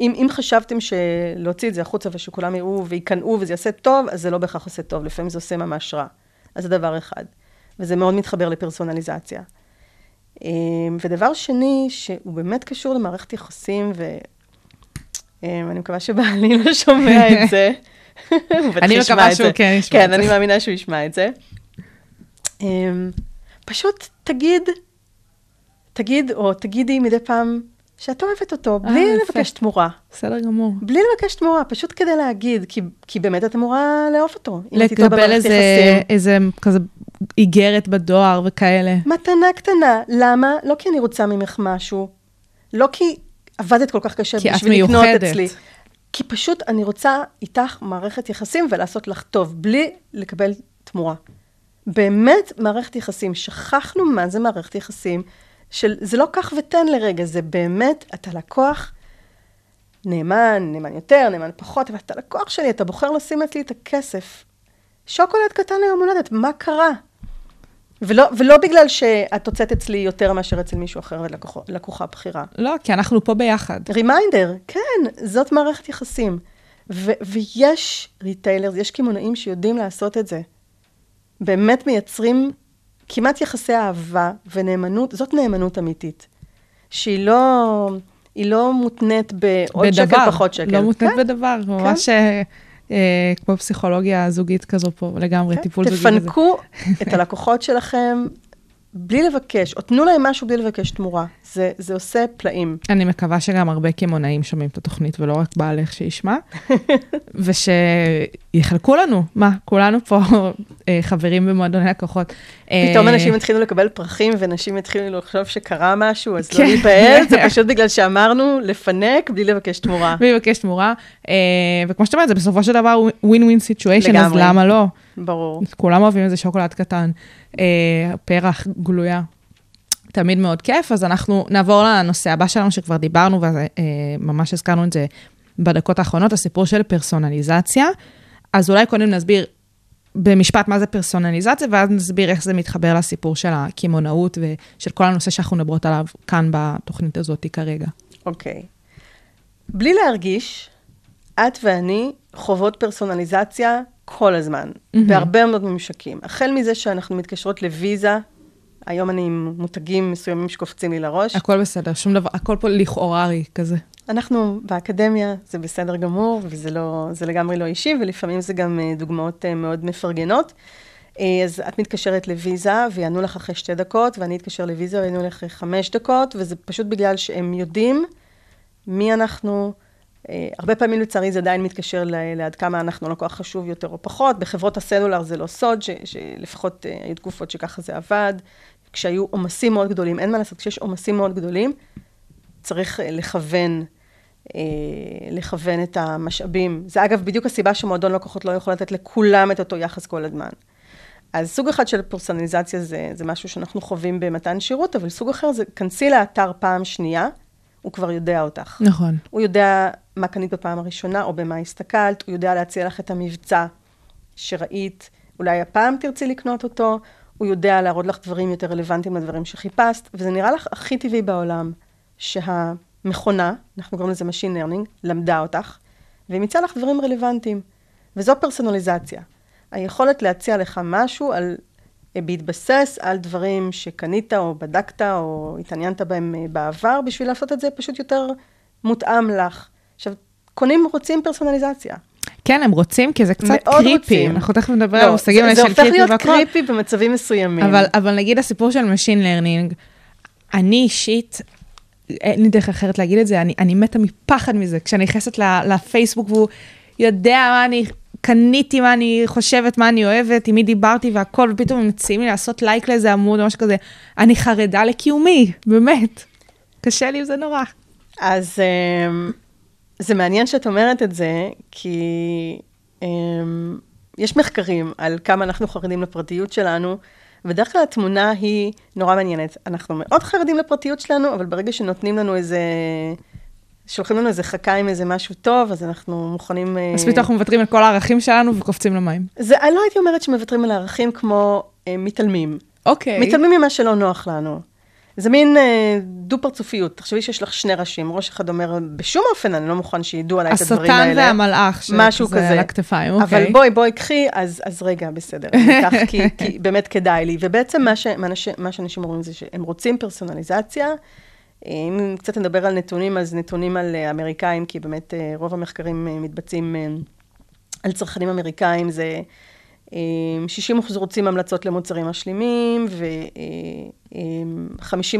אם, אם חשבתם שלהוציא את זה החוצה ושכולם יראו ויקנאו וזה יעשה טוב, אז זה לא בהכרח עושה טוב, לפעמים זה עושה ממש רע. אז זה דבר אחד. וזה מאוד מתחבר לפרסונליזציה. אמ, ודבר שני, שהוא באמת קשור למערכת יחסים, ואני אמ, מקווה שבעלי לא שומע את <laughs> זה. אני מקווה שהוא כן ישמע את זה. כן, אני מאמינה שהוא ישמע את זה. אמ, פשוט תגיד, תגיד, או תגידי מדי פעם, שאת אוהבת אותו, בלי 아, לבקש תמורה. בסדר גמור. בלי לבקש תמורה, פשוט כדי להגיד, כי, כי באמת את אמורה לאהוב אותו. לקבל איזה, איזה כזה איגרת בדואר וכאלה. מתנה קטנה. למה? לא כי אני רוצה ממך משהו, לא כי עבדת כל כך קשה בשביל לקנות אצלי. כי פשוט אני רוצה איתך מערכת יחסים ולעשות לך טוב, בלי לקבל תמורה. באמת מערכת יחסים. שכחנו מה זה מערכת יחסים. של זה לא קח ותן לרגע, זה באמת, אתה לקוח, נאמן, נאמן יותר, נאמן פחות, אבל אתה לקוח שלי, אתה בוחר לשים אצלי את הכסף. שוקולד קטן ליום הולדת, מה קרה? ולא, ולא בגלל שאת הוצאת אצלי יותר מאשר אצל מישהו אחר ולקוחה בכירה. לא, כי אנחנו פה ביחד. reminder, כן, זאת מערכת יחסים. ו- ויש retailers, יש קמעונאים שיודעים לעשות את זה. באמת מייצרים כמעט יחסי אהבה ונאמנות, זאת נאמנות אמיתית. שהיא לא, היא לא מותנית בעוד בדבר, שקל, פחות שקל. לא מותנית כן, בדבר, ממש אה, אה, כמו פסיכולוגיה זוגית כזו פה, לגמרי, כן, טיפול זוגי. תפנקו את הלקוחות שלכם בלי לבקש, או תנו להם משהו בלי לבקש תמורה. זה, זה עושה פלאים. אני מקווה שגם הרבה קמעונאים שומעים את התוכנית, ולא רק בעלך שישמע, <laughs> ושיחלקו לנו, מה, כולנו פה אה, חברים במועדוני לקוחות. פתאום אה, אנשים התחילו לקבל פרחים, ואנשים התחילו לחשוב שקרה משהו, אז לא כן. להיבהל, זה <laughs> פשוט בגלל שאמרנו לפנק בלי לבקש תמורה. מי יבקש תמורה, אה, וכמו שאת אומרת, זה בסופו של דבר ווין ווין סיטואשן, אז. למה לא? ברור. כולם אוהבים איזה שוקולד קטן, אה, פרח גלויה. תמיד מאוד כיף, אז אנחנו נעבור לנושא הבא שלנו, שכבר דיברנו, וממש הזכרנו את זה בדקות האחרונות, הסיפור של פרסונליזציה. אז אולי קודם נסביר במשפט מה זה פרסונליזציה, ואז נסביר איך זה מתחבר לסיפור של הקמעונאות ושל כל הנושא שאנחנו מדברות עליו כאן בתוכנית הזאת כרגע. אוקיי. בלי להרגיש, את ואני חוות פרסונליזציה כל הזמן, בהרבה מאוד ממשקים. החל מזה שאנחנו מתקשרות לוויזה, היום אני עם מותגים מסוימים שקופצים לי לראש. הכל בסדר, שום דבר, הכל פה לכאוררי כזה. אנחנו באקדמיה, זה בסדר גמור, וזה לא, זה לגמרי לא אישי, ולפעמים זה גם אה, דוגמאות אה, מאוד מפרגנות. אה, אז את מתקשרת לוויזה, ויענו לך אחרי שתי דקות, ואני אתקשר לוויזה, ויענו לך אחרי חמש דקות, וזה פשוט בגלל שהם יודעים מי אנחנו. אה, הרבה פעמים לצערי זה עדיין מתקשר לעד כמה אנחנו לקוח חשוב יותר או פחות. בחברות הסלולר זה לא סוד, שלפחות אה, היו תקופות שככה זה עבד. כשהיו עומסים מאוד גדולים, אין מה לעשות, כשיש עומסים מאוד גדולים, צריך אה, לכוון, לכוון את המשאבים. זה אגב בדיוק הסיבה שמועדון לקוחות לא יכול לתת לכולם את אותו יחס כל הזמן. אז סוג אחד של פרסונליזציה זה, זה משהו שאנחנו חווים במתן שירות, אבל סוג אחר זה, כנסי לאתר פעם שנייה, הוא כבר יודע אותך. נכון. הוא יודע מה קנית בפעם הראשונה, או במה הסתכלת, הוא יודע להציע לך את המבצע שראית, אולי הפעם תרצי לקנות אותו, הוא יודע להראות לך דברים יותר רלוונטיים לדברים שחיפשת, וזה נראה לך הכי טבעי בעולם, שהמכונה, אנחנו קוראים לזה Machine Learning, למדה אותך, והיא ימצאה לך דברים רלוונטיים. וזו פרסונליזציה. היכולת להציע לך משהו על, בהתבסס על דברים שקנית או בדקת או התעניינת בהם אה, בעבר, בשביל לעשות את זה פשוט יותר מותאם לך. עכשיו, קונים רוצים פרסונליזציה. כן, הם רוצים, כי זה קצת קריפי. רוצים. אנחנו תכף נדבר לא, על המושגים האלה זה של הופך קריפי להיות והכל. קריפי במצבים מסוימים. אבל, אבל נגיד הסיפור של Machine Learning, אני אישית, אין לי דרך אחרת להגיד את זה, אני, אני מתה מפחד מזה. כשאני נכנסת לפייסבוק והוא יודע מה אני קניתי, מה אני חושבת, מה אני אוהבת, עם מי דיברתי והכל, ופתאום הם מציעים לי לעשות לייק לאיזה עמוד או משהו כזה, אני חרדה לקיומי, באמת. קשה לי עם זה נורא. אז אמ, זה מעניין שאת אומרת את זה, כי אמ, יש מחקרים על כמה אנחנו חרדים לפרטיות שלנו, ובדרך כלל התמונה היא נורא מעניינת. אנחנו מאוד חרדים לפרטיות שלנו, אבל ברגע שנותנים לנו איזה... שולחים לנו איזה חכה עם איזה משהו טוב, אז אנחנו מוכנים... אה, אז פתאום אנחנו מוותרים על כל הערכים שלנו וקופצים למים. זה, אני לא הייתי אומרת שמוותרים על הערכים כמו אה, מתעלמים. אוקיי. מתעלמים ממה שלא נוח לנו. זה מין אה, דו-פרצופיות. תחשבי שיש לך שני ראשים, ראש אחד אומר, בשום אופן אני לא מוכן שידעו עליי את הדברים האלה. השטן והמלאך, משהו כזה. על הכתפיים, אוקיי. אבל בואי, בואי, קחי, אז, אז רגע, בסדר, אקח, כי, <laughs> כי באמת כדאי לי. ובעצם מה, ש, מה, נש, מה שאנשים אומרים זה שהם רוצים פרסונליזציה. אם קצת נדבר על נתונים, אז נתונים על אה, אמריקאים, כי באמת אה, רוב המחקרים אה, מתבצעים אה, על צרכנים אמריקאים, זה אה, 60 אחוז רוצים המלצות למוצרים משלימים, ו-50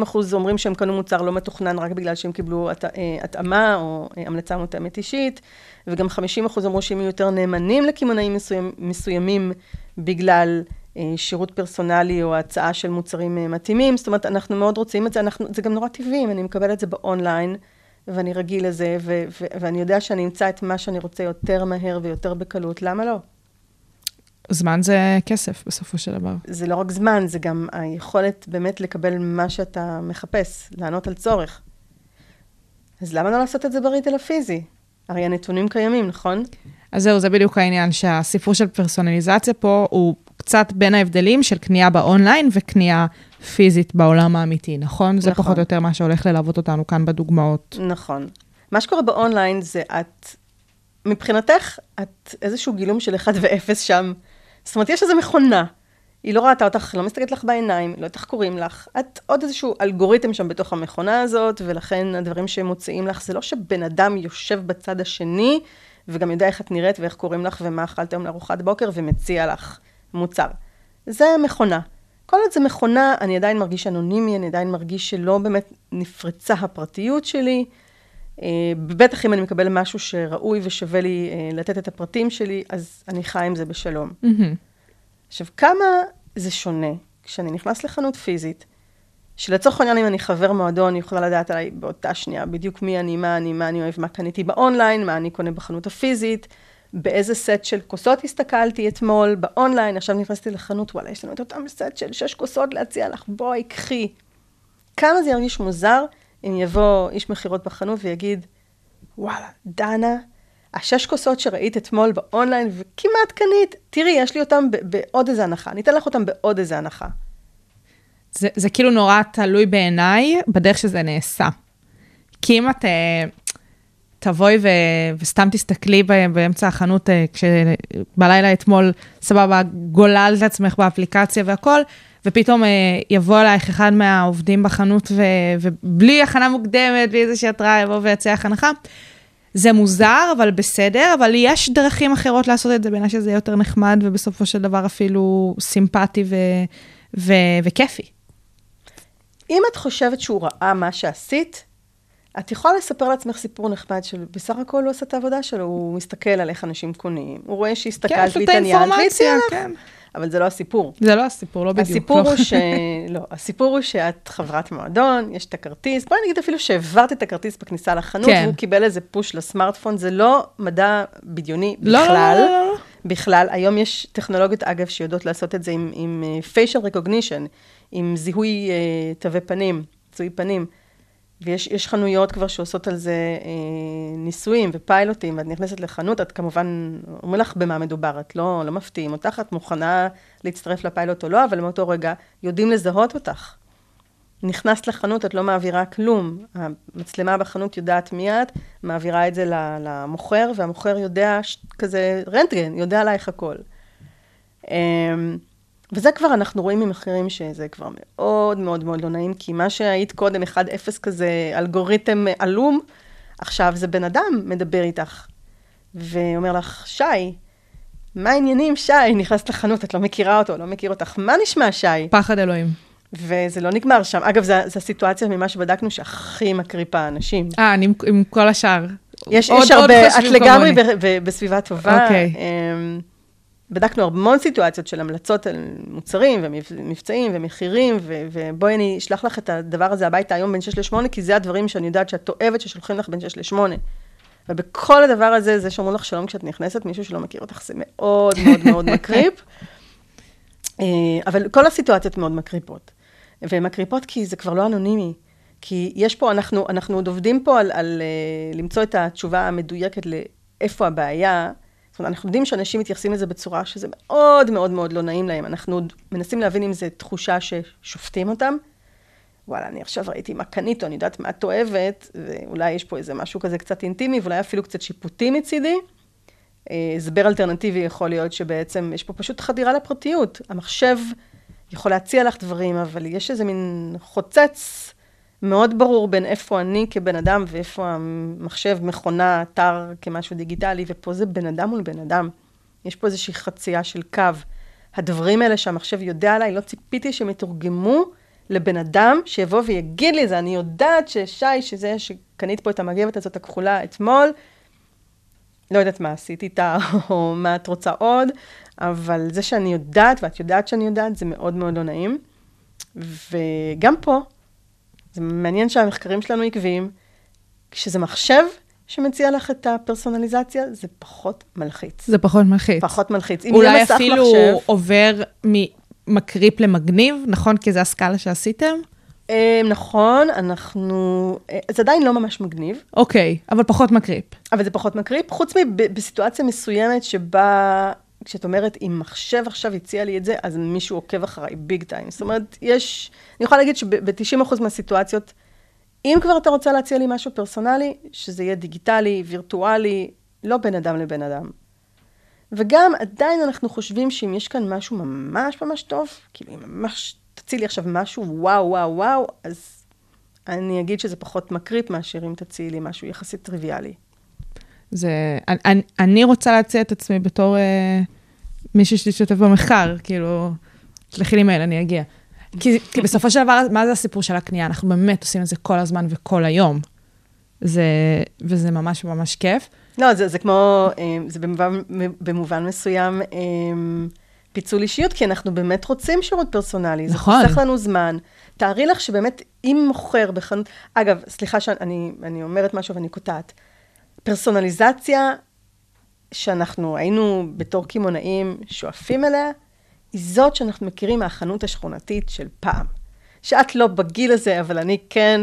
אחוז אומרים שהם קנו מוצר לא מתוכנן רק בגלל שהם קיבלו הת- אה, התאמה או אה, המלצה מותאמת אישית, וגם 50 אחוז אמרו שהם יהיו יותר נאמנים לקמעונאים מסוימים בגלל אה, שירות פרסונלי או הצעה של מוצרים אה, מתאימים. זאת אומרת, אנחנו מאוד רוצים את זה, אנחנו, זה גם נורא טבעי, אם אני מקבלת את זה באונליין, ואני רגיל לזה, ו- ו- ואני יודע שאני אמצא את מה שאני רוצה יותר מהר ויותר בקלות, למה לא? זמן זה כסף בסופו של דבר. זה לא רק זמן, זה גם היכולת באמת לקבל מה שאתה מחפש, לענות על צורך. אז למה לא לעשות את זה בריטל הפיזי? הרי הנתונים קיימים, נכון? אז זהו, זה בדיוק העניין, שהסיפור של פרסונליזציה פה הוא קצת בין ההבדלים של קנייה באונליין וקנייה פיזית בעולם האמיתי, נכון? זה נכון. פחות או יותר מה שהולך ללוות אותנו כאן בדוגמאות. נכון. מה שקורה באונליין זה את, מבחינתך, את איזשהו גילום של 1 ו-0 שם. זאת אומרת, יש איזו מכונה. היא לא ראתה אותך, לא מסתכלת לך בעיניים, לא יודעת איך קוראים לך. את עוד איזשהו אלגוריתם שם בתוך המכונה הזאת, ולכן הדברים שמוציאים לך, זה לא שבן אדם יושב בצד השני, וגם יודע איך את נראית ואיך קוראים לך ומה אכלת היום לארוחת בוקר, ומציע לך מוצר. זה מכונה. כל עוד זה מכונה, אני עדיין מרגיש אנונימי, אני עדיין מרגיש שלא באמת נפרצה הפרטיות שלי. אה, בטח אם אני מקבל משהו שראוי ושווה לי אה, לתת את הפרטים שלי, אז אני חי עם זה בשלום. מהמם. עכשיו, כמה זה שונה כשאני נכנס לחנות פיזית, שלצורך העניין, אם אני חבר מועדון, אני יכולה לדעת עליי באותה שנייה בדיוק מי אני, מה אני, מה אני אוהב, מה קניתי באונליין, מה אני קונה בחנות הפיזית, באיזה סט של כוסות הסתכלתי אתמול באונליין, עכשיו נכנסתי לחנות, וואלה, יש לנו את אותם סט של שש כוסות להציע לך, בואי, קחי. כמה זה ירגיש מוזר אם יבוא איש מכירות בחנות ויגיד, וואלה, דנה, השש כוסות שראית אתמול באונליין וכמעט קנית, תראי, יש לי אותם בעוד איזה הנחה, אני אתן לך אותם בעוד איזה הנחה. זה, זה כאילו נורא תלוי בעיניי בדרך שזה נעשה. כי אם את אה, תבואי ו, וסתם תסתכלי ב- באמצע החנות, אה, כשבלילה אתמול, סבבה, גוללת עצמך באפליקציה והכל, ופתאום אה, יבוא אלייך אחד מהעובדים בחנות, ו, ובלי הכנה מוקדמת, בלי איזושהי התראה, יבוא ויציע לך הנחה. זה מוזר, אבל בסדר, אבל יש דרכים אחרות לעשות את זה, בעיניי שזה יותר נחמד, ובסופו של דבר אפילו סימפטי ו, ו, וכיפי. אם את חושבת שהוא ראה מה שעשית, את יכולה לספר לעצמך סיפור נחמד של בסך הכל הוא עשה את העבודה שלו, הוא מסתכל על איך אנשים קונים, הוא רואה כן, שהסתכלת את והתעניינת והציע לך. כן. אבל זה לא הסיפור. זה לא הסיפור, לא בדיוק. הסיפור לא. הוא ש... <laughs> לא, הסיפור הוא שאת חברת מועדון, יש את הכרטיס, בואי נגיד אפילו שהעברת את הכרטיס בכניסה לחנות, כן. והוא קיבל איזה פוש לסמארטפון, זה לא מדע בדיוני לא, לא, בכלל. לא, לא, לא. בכלל, היום יש טכנולוגיות, אגב, שיודעות לעשות את זה עם, עם אה, facial recognition, עם זיהוי uh, תווי פנים, זיהוי פנים. ויש יש חנויות כבר שעושות על זה אה, ניסויים ופיילוטים, ואת נכנסת לחנות, את כמובן, אומרים לך במה מדובר, את לא, לא מפתיעים אותך, את מוכנה להצטרף לפיילוט או לא, אבל מאותו רגע יודעים לזהות אותך. נכנסת לחנות, את לא מעבירה כלום. המצלמה בחנות יודעת מי את, מעבירה את זה למוכר, והמוכר יודע, ש- כזה רנטגן, יודע עלייך הכל. אמ, וזה כבר, אנחנו רואים ממחקרים שזה כבר מאוד מאוד מאוד לא נעים, כי מה שהיית קודם, 1-0 כזה, אלגוריתם עלום, עכשיו זה בן אדם מדבר איתך, ואומר לך, שי, מה העניינים, שי? נכנסת לחנות, את לא מכירה אותו, לא מכיר אותך, מה נשמע, שי? פחד אלוהים. וזה לא נגמר שם. אגב, זו הסיטואציה ממה שבדקנו שהכי מקריפה אנשים. אה, אני עם- עם כל השאר. יש, עוד- יש עוד הרבה, את לגמרי. ב, ב, בסביבה טובה. אוקיי. אמ, בדקנו המון סיטואציות של המלצות על מוצרים ומבצעים ומחירים, ו- ובואי אני אשלח לך את הדבר הזה הביתה היום בין 6 ל-8, כי זה הדברים שאני יודעת שאת אוהבת ששולחים לך בין 6 ל-8. ובכל הדבר הזה, זה שאומרים לך שלום כשאת נכנסת, מישהו שלא מכיר אותך, זה מאוד מאוד מאוד <laughs> מקריפ. אה, אבל כל הסיטואציות מאוד מקריפות. והן מקריפות כי זה כבר לא אנונימי. כי יש פה, אנחנו, אנחנו עוד עובדים פה על, על uh, למצוא את התשובה המדויקת לאיפה הבעיה. זאת אומרת, אנחנו יודעים שאנשים מתייחסים לזה בצורה שזה מאוד מאוד מאוד לא נעים להם. אנחנו עוד מנסים להבין אם זו תחושה ששופטים אותם. וואלה, אני עכשיו ראיתי מה קנית, אני יודעת מה את אוהבת, ואולי יש פה איזה משהו כזה קצת אינטימי, ואולי אפילו קצת שיפוטי מצידי. אה, הסבר אלטרנטיבי יכול להיות שבעצם יש פה פשוט חדירה לפרטיות. המחשב יכול להציע לך דברים, אבל יש איזה מין חוצץ מאוד ברור בין איפה אני כבן אדם ואיפה המחשב, מכונה, אתר כמשהו דיגיטלי, ופה זה בן אדם מול בן אדם. יש פה איזושהי חצייה של קו. הדברים האלה שהמחשב יודע עליי, לא ציפיתי שהם יתורגמו לבן אדם שיבוא ויגיד לי את זה. אני יודעת ששי, שזה שקנית פה את המגבת הזאת הכחולה אתמול, לא יודעת מה עשית איתה, <laughs> או מה את רוצה עוד, אבל זה שאני יודעת, ואת יודעת שאני יודעת, זה מאוד מאוד לא נעים. וגם פה, זה מעניין שהמחקרים שלנו עקביים, כשזה מחשב שמציע לך את הפרסונליזציה, זה פחות מלחיץ. זה פחות מלחיץ. פחות מלחיץ. אולי אפילו מחשב, עובר ממקריפ למגניב, נכון? כי זה הסקאלה שעשיתם? אה, נכון, אנחנו... אה, זה עדיין לא ממש מגניב, אוקיי, אבל פחות מקריפ. אבל זה פחות מקריפ, חוץ מבסיטואציה מסוימת שבה, כשאת אומרת, אם מחשב עכשיו הציע לי את זה, אז מישהו עוקב אחריי ביג טיים. זאת אומרת, יש... אני יכולה להגיד שב-90% מהסיטואציות, אם כבר אתה רוצה להציע לי משהו פרסונלי, שזה יהיה דיגיטלי, וירטואלי, לא בין אדם לבין אדם. וגם עדיין אנחנו חושבים שאם יש כאן משהו ממש ממש טוב, כאילו אם ממש תציע לי עכשיו משהו וואו וואו וואו, אז אני אגיד שזה פחות מקריפ מאשר אם תציעי לי משהו יחסית טריוויאלי. זה, אני, אני רוצה להציע את עצמי בתור אה, מישהי שתשתתף במחקר, כאילו, תשלחי לי מייל, אני אגיע. כי, כי בסופו של דבר, מה זה הסיפור של הקנייה? אנחנו באמת עושים את זה כל הזמן וכל היום. זה, וזה ממש ממש כיף. לא, זה, זה כמו, אה, זה במובן, במובן מסוים אה, פיצול אישיות, כי אנחנו באמת רוצים שירות פרסונלי. נכון. זה חוסך לנו זמן. תארי לך שבאמת, אם מוכר בחנות... אגב, סליחה שאני אני אומרת משהו ואני קוטעת. פרסונליזציה שאנחנו היינו בתור קמעונאים שואפים אליה, היא זאת שאנחנו מכירים מהחנות השכונתית של פעם. שאת לא בגיל הזה, אבל אני כן,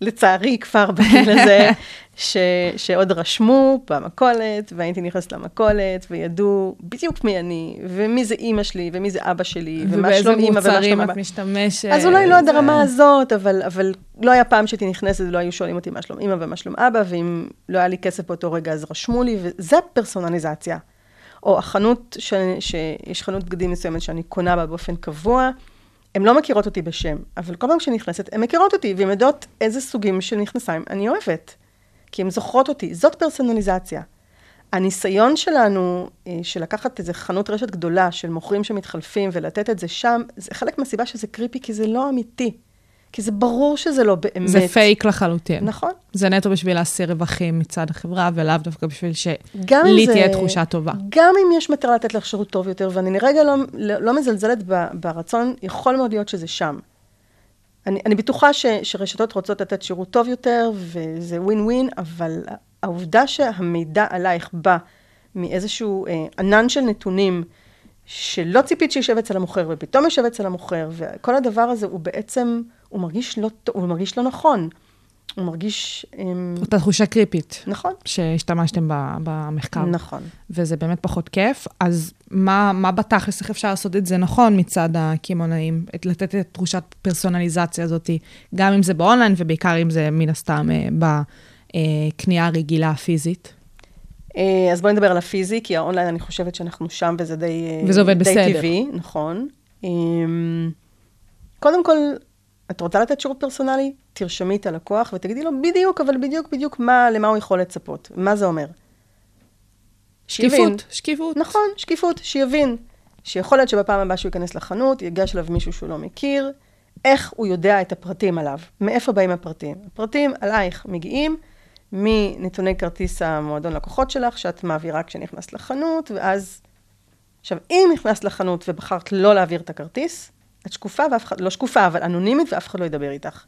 לצערי, כבר בגיל הזה, ש, שעוד רשמו במכולת, והייתי נכנסת למכולת, וידעו בדיוק מי אני, ומי זה אימא שלי, ומי זה אבא שלי, ומה ובאיזה שלום אימא ומה מוצרים שלום את אבא. משתמשת. אז אולי לא עד הרמה הזאת, אבל, אבל לא היה פעם שהייתי נכנסת ולא היו שואלים אותי מה שלום אמא ומה שלום אבא, ואם לא היה לי כסף באותו רגע אז רשמו לי, וזה פרסונליזציה. או החנות, ש, שיש חנות בגדים מסוימת שאני קונה בה באופן קבוע, הן לא מכירות אותי בשם, אבל כל פעם כשאני נכנסת, הן מכירות אותי, והן יודעות איזה סוגים של מכנסיים אני אוהבת. כי הן זוכרות אותי, זאת פרסונליזציה. הניסיון שלנו, אה, של לקחת איזה חנות רשת גדולה של מוכרים שמתחלפים ולתת את זה שם, זה חלק מהסיבה שזה קריפי, כי זה לא אמיתי. כי זה ברור שזה לא באמת. זה פייק לחלוטין. נכון. זה נטו בשביל להסיר רווחים מצד החברה, ולאו דווקא בשביל שלי זה- תהיה תחושה טובה. גם אם יש מטרה לתת לך שירות טוב יותר, ואני לרגע לא, לא, לא מזלזלת ב- ברצון, יכול מאוד להיות שזה שם. אני, אני בטוחה ש, שרשתות רוצות לתת שירות טוב יותר, וזה ווין ווין, אבל העובדה שהמידע עלייך בא מאיזשהו אה, ענן של נתונים, שלא ציפית שישב אצל המוכר, ופתאום יושב אצל המוכר, וכל הדבר הזה הוא בעצם, הוא מרגיש לא, הוא מרגיש לא נכון. הוא מרגיש... אמ, אותה תחושה קריפית נכון, שהשתמשתם ב- במחקר. נכון. וזה באמת פחות כיף. אז מה, מה בתכלס, איך אפשר לעשות את זה נכון מצד הקמעונאים? לתת את תחושת פרסונליזציה הזאת, גם אם זה באונליין, ובעיקר אם זה מן הסתם אה, בקנייה הרגילה הפיזית. אה, אז בואי נדבר על הפיזי, כי האונליין, אני חושבת שאנחנו שם וזה די, אה, וזה עובד די בסדר. טבעי, נכון. אמ, קודם כל, את רוצה לתת שירות פרסונלי? תרשמי את הלקוח ותגידי לו בדיוק, אבל בדיוק בדיוק מה, למה הוא יכול לצפות. מה זה אומר? שיבין. שקיפות, שקיפות. נכון, שקיפות, שיבין. שיכול להיות שבפעם הבאה שהוא ייכנס לחנות, ייגש אליו מישהו שהוא לא מכיר, איך הוא יודע את הפרטים עליו, מאיפה באים הפרטים. הפרטים עלייך מגיעים מנתוני כרטיס המועדון לקוחות שלך, שאת מעבירה כשנכנסת לחנות, ואז... עכשיו, אם נכנסת לחנות ובחרת לא להעביר את הכרטיס, את שקופה ואף אחד, לא שקופה, אבל אנונימית ואף אחד לא ידבר איתך.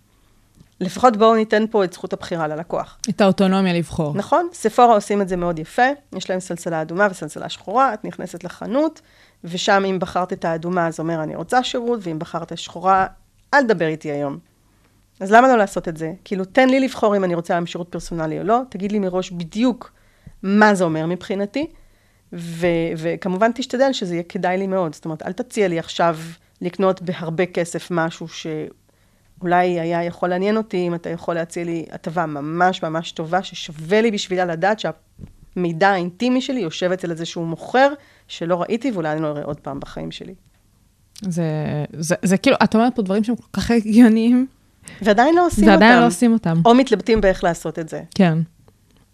לפחות בואו ניתן פה את זכות הבחירה ללקוח. את האוטונומיה לבחור. נכון, ספורה עושים את זה מאוד יפה, יש להם סלסלה אדומה וסלסלה שחורה, את נכנסת לחנות, ושם אם בחרת את האדומה, אז אומר אני רוצה שירות, ואם בחרת שחורה, אל תדבר איתי היום. אז למה לא לעשות את זה? כאילו, תן לי לבחור אם אני רוצה היום שירות פרסונלי או לא, תגיד לי מראש בדיוק מה זה אומר מבחינתי, ו- וכמובן תשתדל שזה יהיה כדאי לי מאוד. זאת אומרת, אל תציע לי עכשיו לקנות בהרבה כסף משהו ש... אולי היה יכול לעניין אותי אם אתה יכול להציע לי הטבה ממש ממש טובה, ששווה לי בשבילה לדעת שהמידע האינטימי שלי יושב אצל איזשהו מוכר שלא ראיתי ואולי אני לא אראה עוד פעם בחיים שלי. זה, זה, זה כאילו, את אומרת פה דברים שהם כל כך הגיוניים, ועדיין לא עושים אותם. ועדיין לא עושים אותם. או מתלבטים באיך לעשות את זה. כן.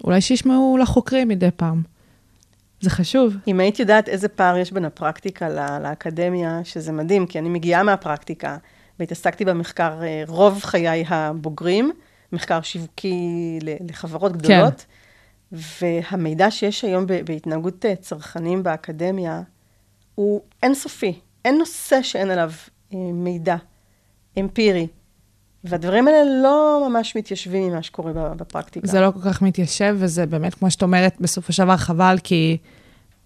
אולי שישמעו לחוקרים מדי פעם. זה חשוב. אם היית יודעת איזה פער יש בין הפרקטיקה לה- לאקדמיה, שזה מדהים, כי אני מגיעה מהפרקטיקה, והתעסקתי במחקר אה, רוב חיי הבוגרים, מחקר שיווקי לחברות גדולות, והמידע שיש היום בהתנהגות אה, צרכנים באקדמיה הוא אינסופי. אין נושא שאין עליו אה, מידע אמפירי. והדברים האלה לא ממש מתיישבים עם מה שקורה בפרקטיקה. זה לא כל כך מתיישב, וזה באמת, כמו שאת אומרת, בסופו של דבר חבל, כי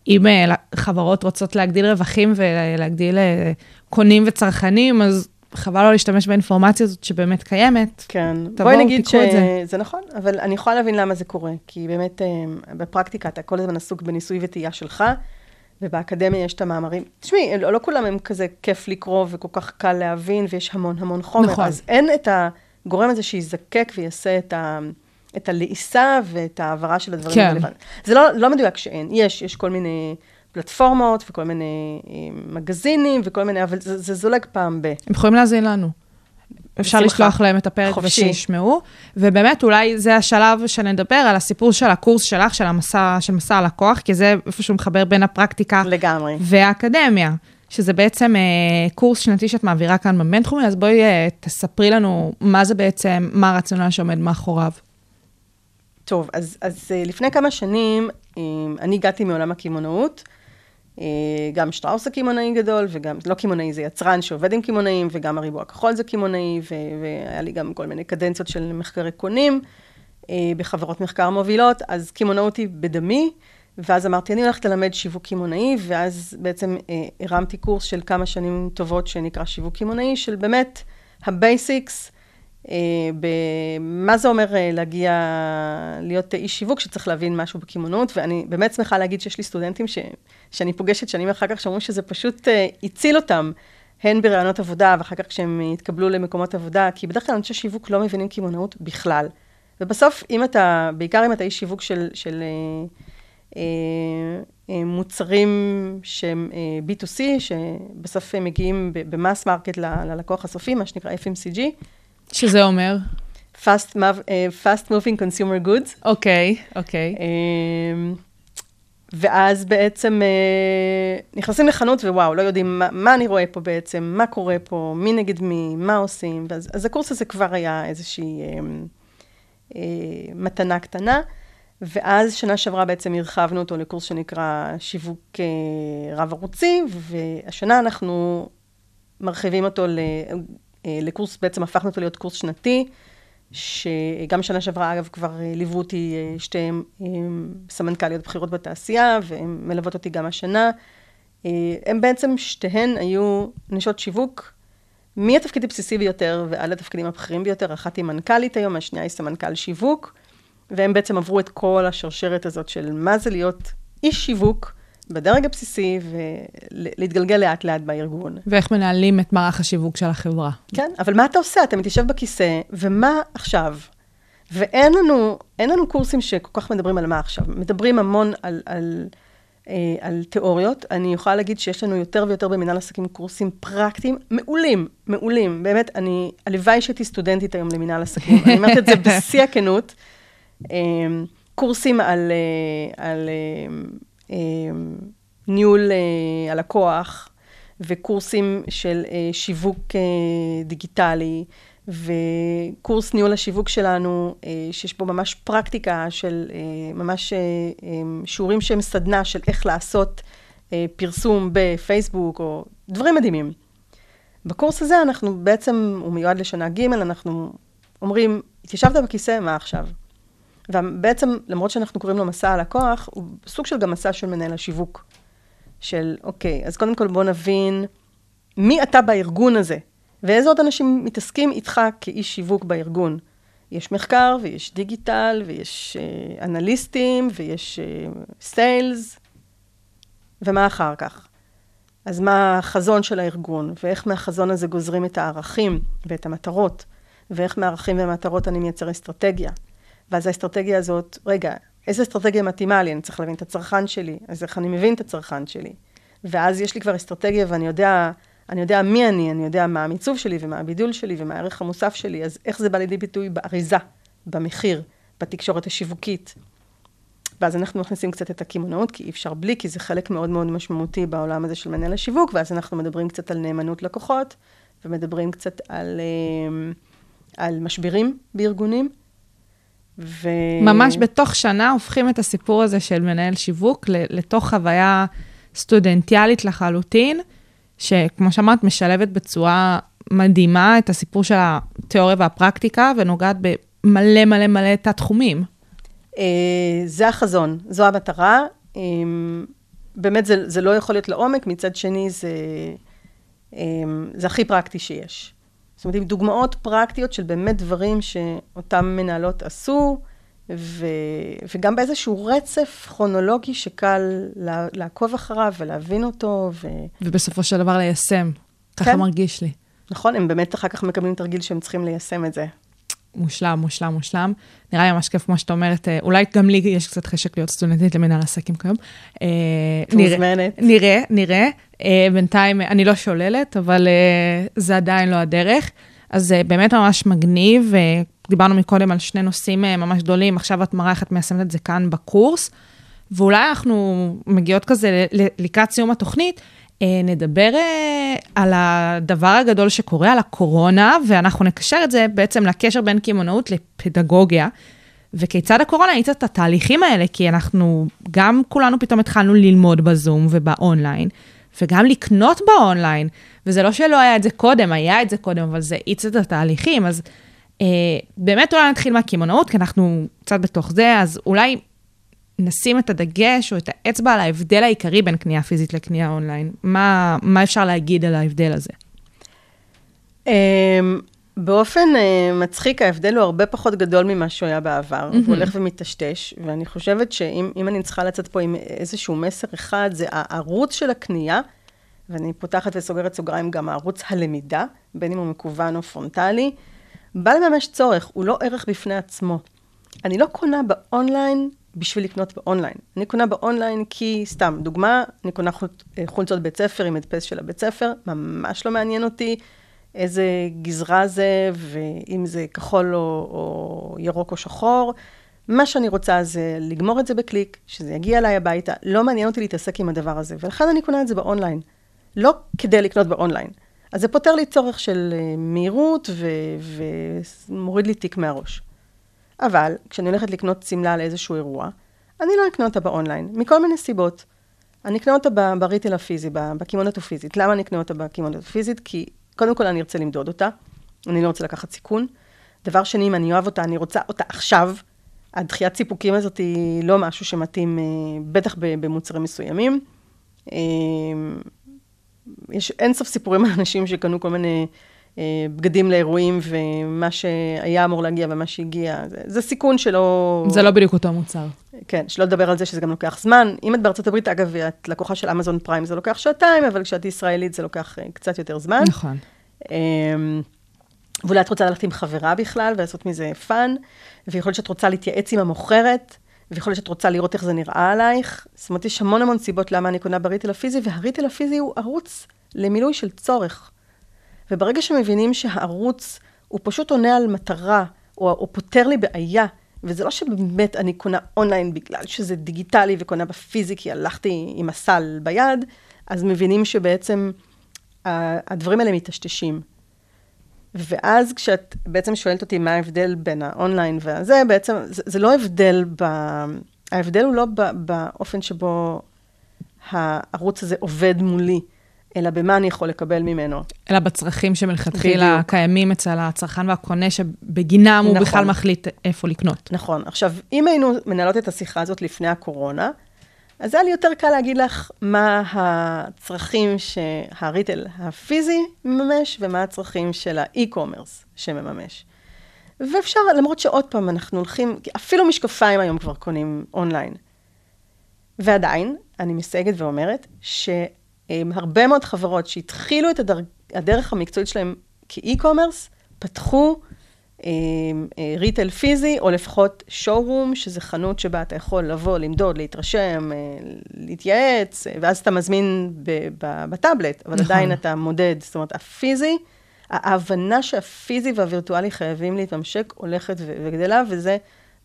אם אה, חברות רוצות להגדיל רווחים ולהגדיל אה, קונים וצרכנים, אז חבל לא להשתמש באינפורמציה הזאת שבאמת קיימת. כן. תבואו, תיקחו את זה. שזה נכון, אבל אני יכולה להבין למה זה קורה, כי באמת אה, בפרקטיקה אתה כל הזמן עסוק בניסוי וטעייה שלך, ובאקדמיה יש את המאמרים. תשמעי, לא, לא כולם הם כזה כיף לקרוא וכל כך קל להבין, ויש המון המון חומר. נכון. אז אין את הגורם הזה שיזקק ויעשה את ה... את הלעיסה ואת ההעברה של הדברים כן. הרלוונטיים. זה לא, לא מדויק שאין, יש, יש כל מיני פלטפורמות וכל מיני אה, מגזינים וכל מיני, אבל זה, זה זולג פעם ב... הם יכולים להאזין לנו. אפשר. לשלוח להם את הפרק חופשי. ושישמעו. ובאמת, אולי זה השלב שנדבר על הסיפור של הקורס שלך, של המסע, של מסע הלקוח, כי זה איפשהו מחבר בין הפרקטיקה לגמרי. והאקדמיה, שזה בעצם אה, קורס שנתי שאת מעבירה כאן בבינתחומי, אז בואי אה, תספרי לנו מה זה בעצם, מה הרציונל שעומד מאחוריו. טוב, אז, אז אה, לפני כמה שנים, אה, אני הגעתי מעולם הקמעונאות, אה, גם שטראוס הקמעונאי גדול, וגם, לא קמעונאי, זה יצרן שעובד עם קמעונאים, וגם הריבוע הכחול זה קמעונאי, והיה לי גם כל מיני קדנציות של מחקרי קונים בחברות מחקר מובילות, אז קמעונאות היא בדמי, ואז אמרתי, אני הולכת ללמד שיווק קמעונאי, ואז בעצם הרמתי קורס של כמה שנים טובות שנקרא שיווק קמעונאי, של באמת ה basics, במה זה אומר אה, להגיע, להיות איש שיווק, שצריך להבין משהו בקמעונאות, ואני באמת שמחה להגיד שיש לי סטודנטים ש, שאני פוגשת שנים אחר כך, שאומרים שזה פשוט אה, הציל אותם, הן בראיונות עבודה, ואחר כך כשהם התקבלו למקומות עבודה, כי בדרך כלל אנשי שיווק לא מבינים קמעונאות בכלל. ובסוף, אם אתה, בעיקר אם אתה איש שיווק של, של אה, אה, אה, מוצרים שהם אה, B2C, שבסוף הם מגיעים ב mass market ללקוח הסופי, מה שנקרא FMCG, שזה אומר? fast, אה, fast moving consumer goods. אוקיי, אוקיי. אה, ואז בעצם אה, נכנסים לחנות ווואו, לא יודעים מה, מה אני רואה פה בעצם, מה קורה פה, מי נגד מי, מה עושים. ואז, אז הקורס הזה כבר היה איזושהי אה, אה, מתנה קטנה. ואז שנה שעברה בעצם הרחבנו אותו לקורס שנקרא שיווק אה, רב-ערוצי, והשנה אנחנו מרחיבים אותו ל, לקורס, בעצם הפכנו אותו להיות קורס שנתי, שגם שנה שעברה, אגב, כבר אה, ליוו אותי אה, שתי אה, סמנכ"ליות בכירות בתעשייה, והן מלוות אותי גם השנה. אה, הן בעצם שתיהן היו נשות שיווק, מהתפקיד הבסיסי ביותר ועד לתפקידים הבכירים ביותר. אחת היא מנכ"לית היום, השנייה היא סמנכ"ל שיווק, והם בעצם עברו את כל השרשרת הזאת של מה זה להיות איש שיווק בדרג הבסיסי, ולהתגלגל לאט לאט בארגון. ואיך מנהלים את מערך השיווק של החברה. כן, אבל מה אתה עושה? אתה מתיישב בכיסא, ומה עכשיו? ואין לנו, לנו קורסים שכל כך מדברים על מה עכשיו. מדברים המון על, על, אה, על תיאוריות. אני יכולה להגיד שיש לנו יותר ויותר במנהל עסקים קורסים פרקטיים מעולים, מעולים. באמת, אני, הלוואי שהייתי סטודנטית היום למנהל עסקים. אני אומרת את זה בשיא הכנות. אה, קורסים על, אה, על אה, ניהול אה, הלקוח, וקורסים של אה, שיווק אה, דיגיטלי, וקורס ניהול השיווק שלנו, שיש בו ממש פרקטיקה של ממש אה, שיעורים שהם סדנה של איך לעשות פרסום בפייסבוק, או דברים מדהימים. בקורס הזה אנחנו בעצם, הוא מיועד לשנה ג', אנחנו אומרים, התיישבת בכיסא, מה עכשיו? ובעצם, למרות שאנחנו קוראים לו מסע הלקוח, הוא סוג של גם מסע של מנהל השיווק. של, אוקיי, אז קודם כל בוא נבין מי אתה בארגון הזה, ואיזה עוד אנשים מתעסקים איתך כאיש שיווק בארגון. יש מחקר, ויש דיגיטל, ויש אה, אנליסטים, ויש אה, סיילס, ומה אחר כך? אז מה החזון של הארגון, ואיך מהחזון הזה גוזרים את הערכים ואת המטרות, ואיך מהערכים והמטרות אני מייצר אסטרטגיה. ואז האסטרטגיה הזאת, רגע, איזה אסטרטגיה מתאימה לי? אני צריך להבין את הצרכן שלי, אז איך אני מבין את הצרכן שלי? ואז יש לי כבר אסטרטגיה ואני יודע, אני יודע מי אני, אני יודע מה המיצוב שלי ומה הבידול שלי ומה הערך המוסף שלי, אז איך זה בא לידי ביטוי באריזה, במחיר, בתקשורת השיווקית. ואז אנחנו מכניסים קצת את הקמעונאות, כי אי אפשר בלי, כי זה חלק מאוד מאוד משמעותי בעולם הזה של מנהל השיווק, ואז אנחנו מדברים קצת על נאמנות לקוחות, ומדברים קצת על, אה, על משברים בארגונים. ו... ממש בתוך שנה הופכים את הסיפור הזה של מנהל שיווק לתוך חוויה סטודנטיאלית לחלוטין, שכמו שאמרת, משלבת בצורה מדהימה את הסיפור של התיאוריה והפרקטיקה, ונוגעת במלא מלא מלא תת-תחומים. אה, זה החזון, זו המטרה. אה, באמת זה, זה לא יכול להיות לעומק, מצד שני זה, אה, זה הכי פרקטי שיש. זאת אומרת, עם דוגמאות פרקטיות של באמת דברים שאותם מנהלות עשו, ו... וגם באיזשהו רצף כרונולוגי שקל לה... לעקוב אחריו ולהבין אותו. ו... ובסופו של דבר ליישם. ככה כן. מרגיש לי. נכון, הם באמת אחר כך מקבלים תרגיל שהם צריכים ליישם את זה. מושלם, מושלם, מושלם. נראה לי ממש כיף, כמו שאת אומרת, אה, אולי גם לי יש קצת חשק להיות סטודנטית למנהל עסקים כיום. אה, נראה, מוזמנת. נראה, נראה. אה, בינתיים, אה, אני לא שוללת, אבל זה עדיין לא הדרך. אז באמת ממש מגניב. דיברנו מקודם על שני נושאים ממש גדולים, עכשיו את מראה איך את מיישמת את זה כאן בקורס. ואולי אנחנו מגיעות כזה לקראת סיום התוכנית, נדבר אה, על הדבר הגדול שקורה, על הקורונה, ואנחנו נקשר את זה בעצם לקשר בין קמעונאות לפדגוגיה, וכיצד הקורונה האיצה את התהליכים האלה, כי אנחנו גם כולנו פתאום התחלנו ללמוד בזום ובאונליין, וגם לקנות באונליין, וזה לא שלא היה את זה קודם, היה את זה קודם, אבל זה האיץ את התהליכים, אז אה, באמת אולי נתחיל מהקמעונאות, כי אנחנו קצת בתוך זה, אז אולי נשים את הדגש או את האצבע על ההבדל העיקרי בין קנייה פיזית לקנייה אונליין. מה, מה אפשר להגיד על ההבדל הזה? אמ, באופן אה, מצחיק, ההבדל הוא הרבה פחות גדול ממה שהוא היה בעבר, הוא הולך ומטשטש, ואני חושבת שאם אם אני צריכה לצאת פה עם איזשהו מסר אחד, זה הערוץ של הקנייה, ואני פותחת וסוגרת סוגריים גם הערוץ הלמידה, בין אם הוא מקוון או פרונטלי, בא לממש צורך, הוא לא ערך בפני עצמו. אני לא קונה באונליין בשביל לקנות באונליין. אני קונה באונליין כי, סתם, דוגמה, אני קונה אה, חולצות בית ספר עם הדפס של הבית ספר, ממש לא מעניין אותי איזה גזרה זה, ואם זה כחול או, או ירוק או שחור. מה שאני רוצה זה לגמור את זה בקליק, שזה יגיע אליי הביתה, לא מעניין אותי להתעסק עם הדבר הזה, ולכן אני קונה את זה באונליין. לא כדי לקנות באונליין. אז זה פותר לי צורך של אה, מהירות ומוריד לי תיק מהראש. אבל כשאני הולכת לקנות שמלה לאיזשהו אירוע, אני לא אקנה אותה באונליין, מכל מיני סיבות. אני אקנה אותה בריטל הפיזי, ב- בקמעונת הפיזית. למה אני אקנה אותה בקמעונת הפיזית? כי קודם כל אני ארצה למדוד אותה, אני לא רוצה לקחת סיכון. דבר שני, אם אני אוהב אותה, אני רוצה אותה עכשיו. הדחיית סיפוקים הזאת היא לא משהו שמתאים, אה, בטח במוצרים מסוימים. אה, יש אין סוף סיפורים על אנשים שקנו כל מיני בגדים לאירועים, ומה שהיה אמור להגיע ומה שהגיע, זה, זה סיכון שלא... זה לא בדיוק אותו מוצר. כן, שלא לדבר על זה שזה גם לוקח זמן. אם את בארצות הברית, אגב, את לקוחה של אמזון פריים, זה לוקח שעתיים, אבל כשאת ישראלית זה לוקח אה, קצת יותר זמן. נכון. אמ, ואולי את רוצה ללכת עם חברה בכלל ולעשות מזה fun, ויכול להיות שאת רוצה להתייעץ עם המוכרת, ויכול להיות שאת רוצה לראות איך זה נראה עלייך. זאת אומרת, יש המון המון סיבות למה אני קונה ב retail הפיזי, וה retail הפיזי הוא ערוץ למילוי של צורך. וברגע שמבינים שהערוץ הוא פשוט עונה על מטרה, או, או פותר לי בעיה, וזה לא שבאמת אני קונה אונליין בגלל שזה דיגיטלי וקונה בפיזי כי הלכתי עם הסל ביד, אז מבינים שבעצם הדברים האלה מטשטשים. ואז כשאת בעצם שואלת אותי מה ההבדל בין האונליין והזה, בעצם זה, זה לא הבדל ב... ההבדל הוא לא ב, באופן שבו הערוץ הזה עובד מולי, אלא במה אני יכול לקבל ממנו. אלא בצרכים שמלכתחילה. קיימים אצל הצרכן והקונה, שבגינם הוא נכון. בכלל מחליט איפה לקנות. נכון. עכשיו, אם היינו מנהלות את השיחה הזאת לפני הקורונה, אז היה לי יותר קל להגיד לך מה הצרכים שהריטל הפיזי מממש, ומה הצרכים של האי-קומרס שמממש. ואפשר, למרות שעוד פעם אנחנו הולכים, אפילו משקפיים היום כבר קונים אונליין. ועדיין, אני מסייגת ואומרת, שהרבה מאוד חברות שהתחילו את הדר... הדרך המקצועית שלהם כאי-קומרס, פתחו אה, אה, ריטל פיזי, או לפחות שואו-רום, שזה חנות שבה אתה יכול לבוא, למדוד, להתרשם, אה, להתייעץ, אה, ואז אתה מזמין בטאבלט, אבל נכון. עדיין אתה מודד. זאת אומרת, הפיזי, ההבנה שהפיזי והווירטואלי חייבים להתממשק הולכת וגדלה, וזה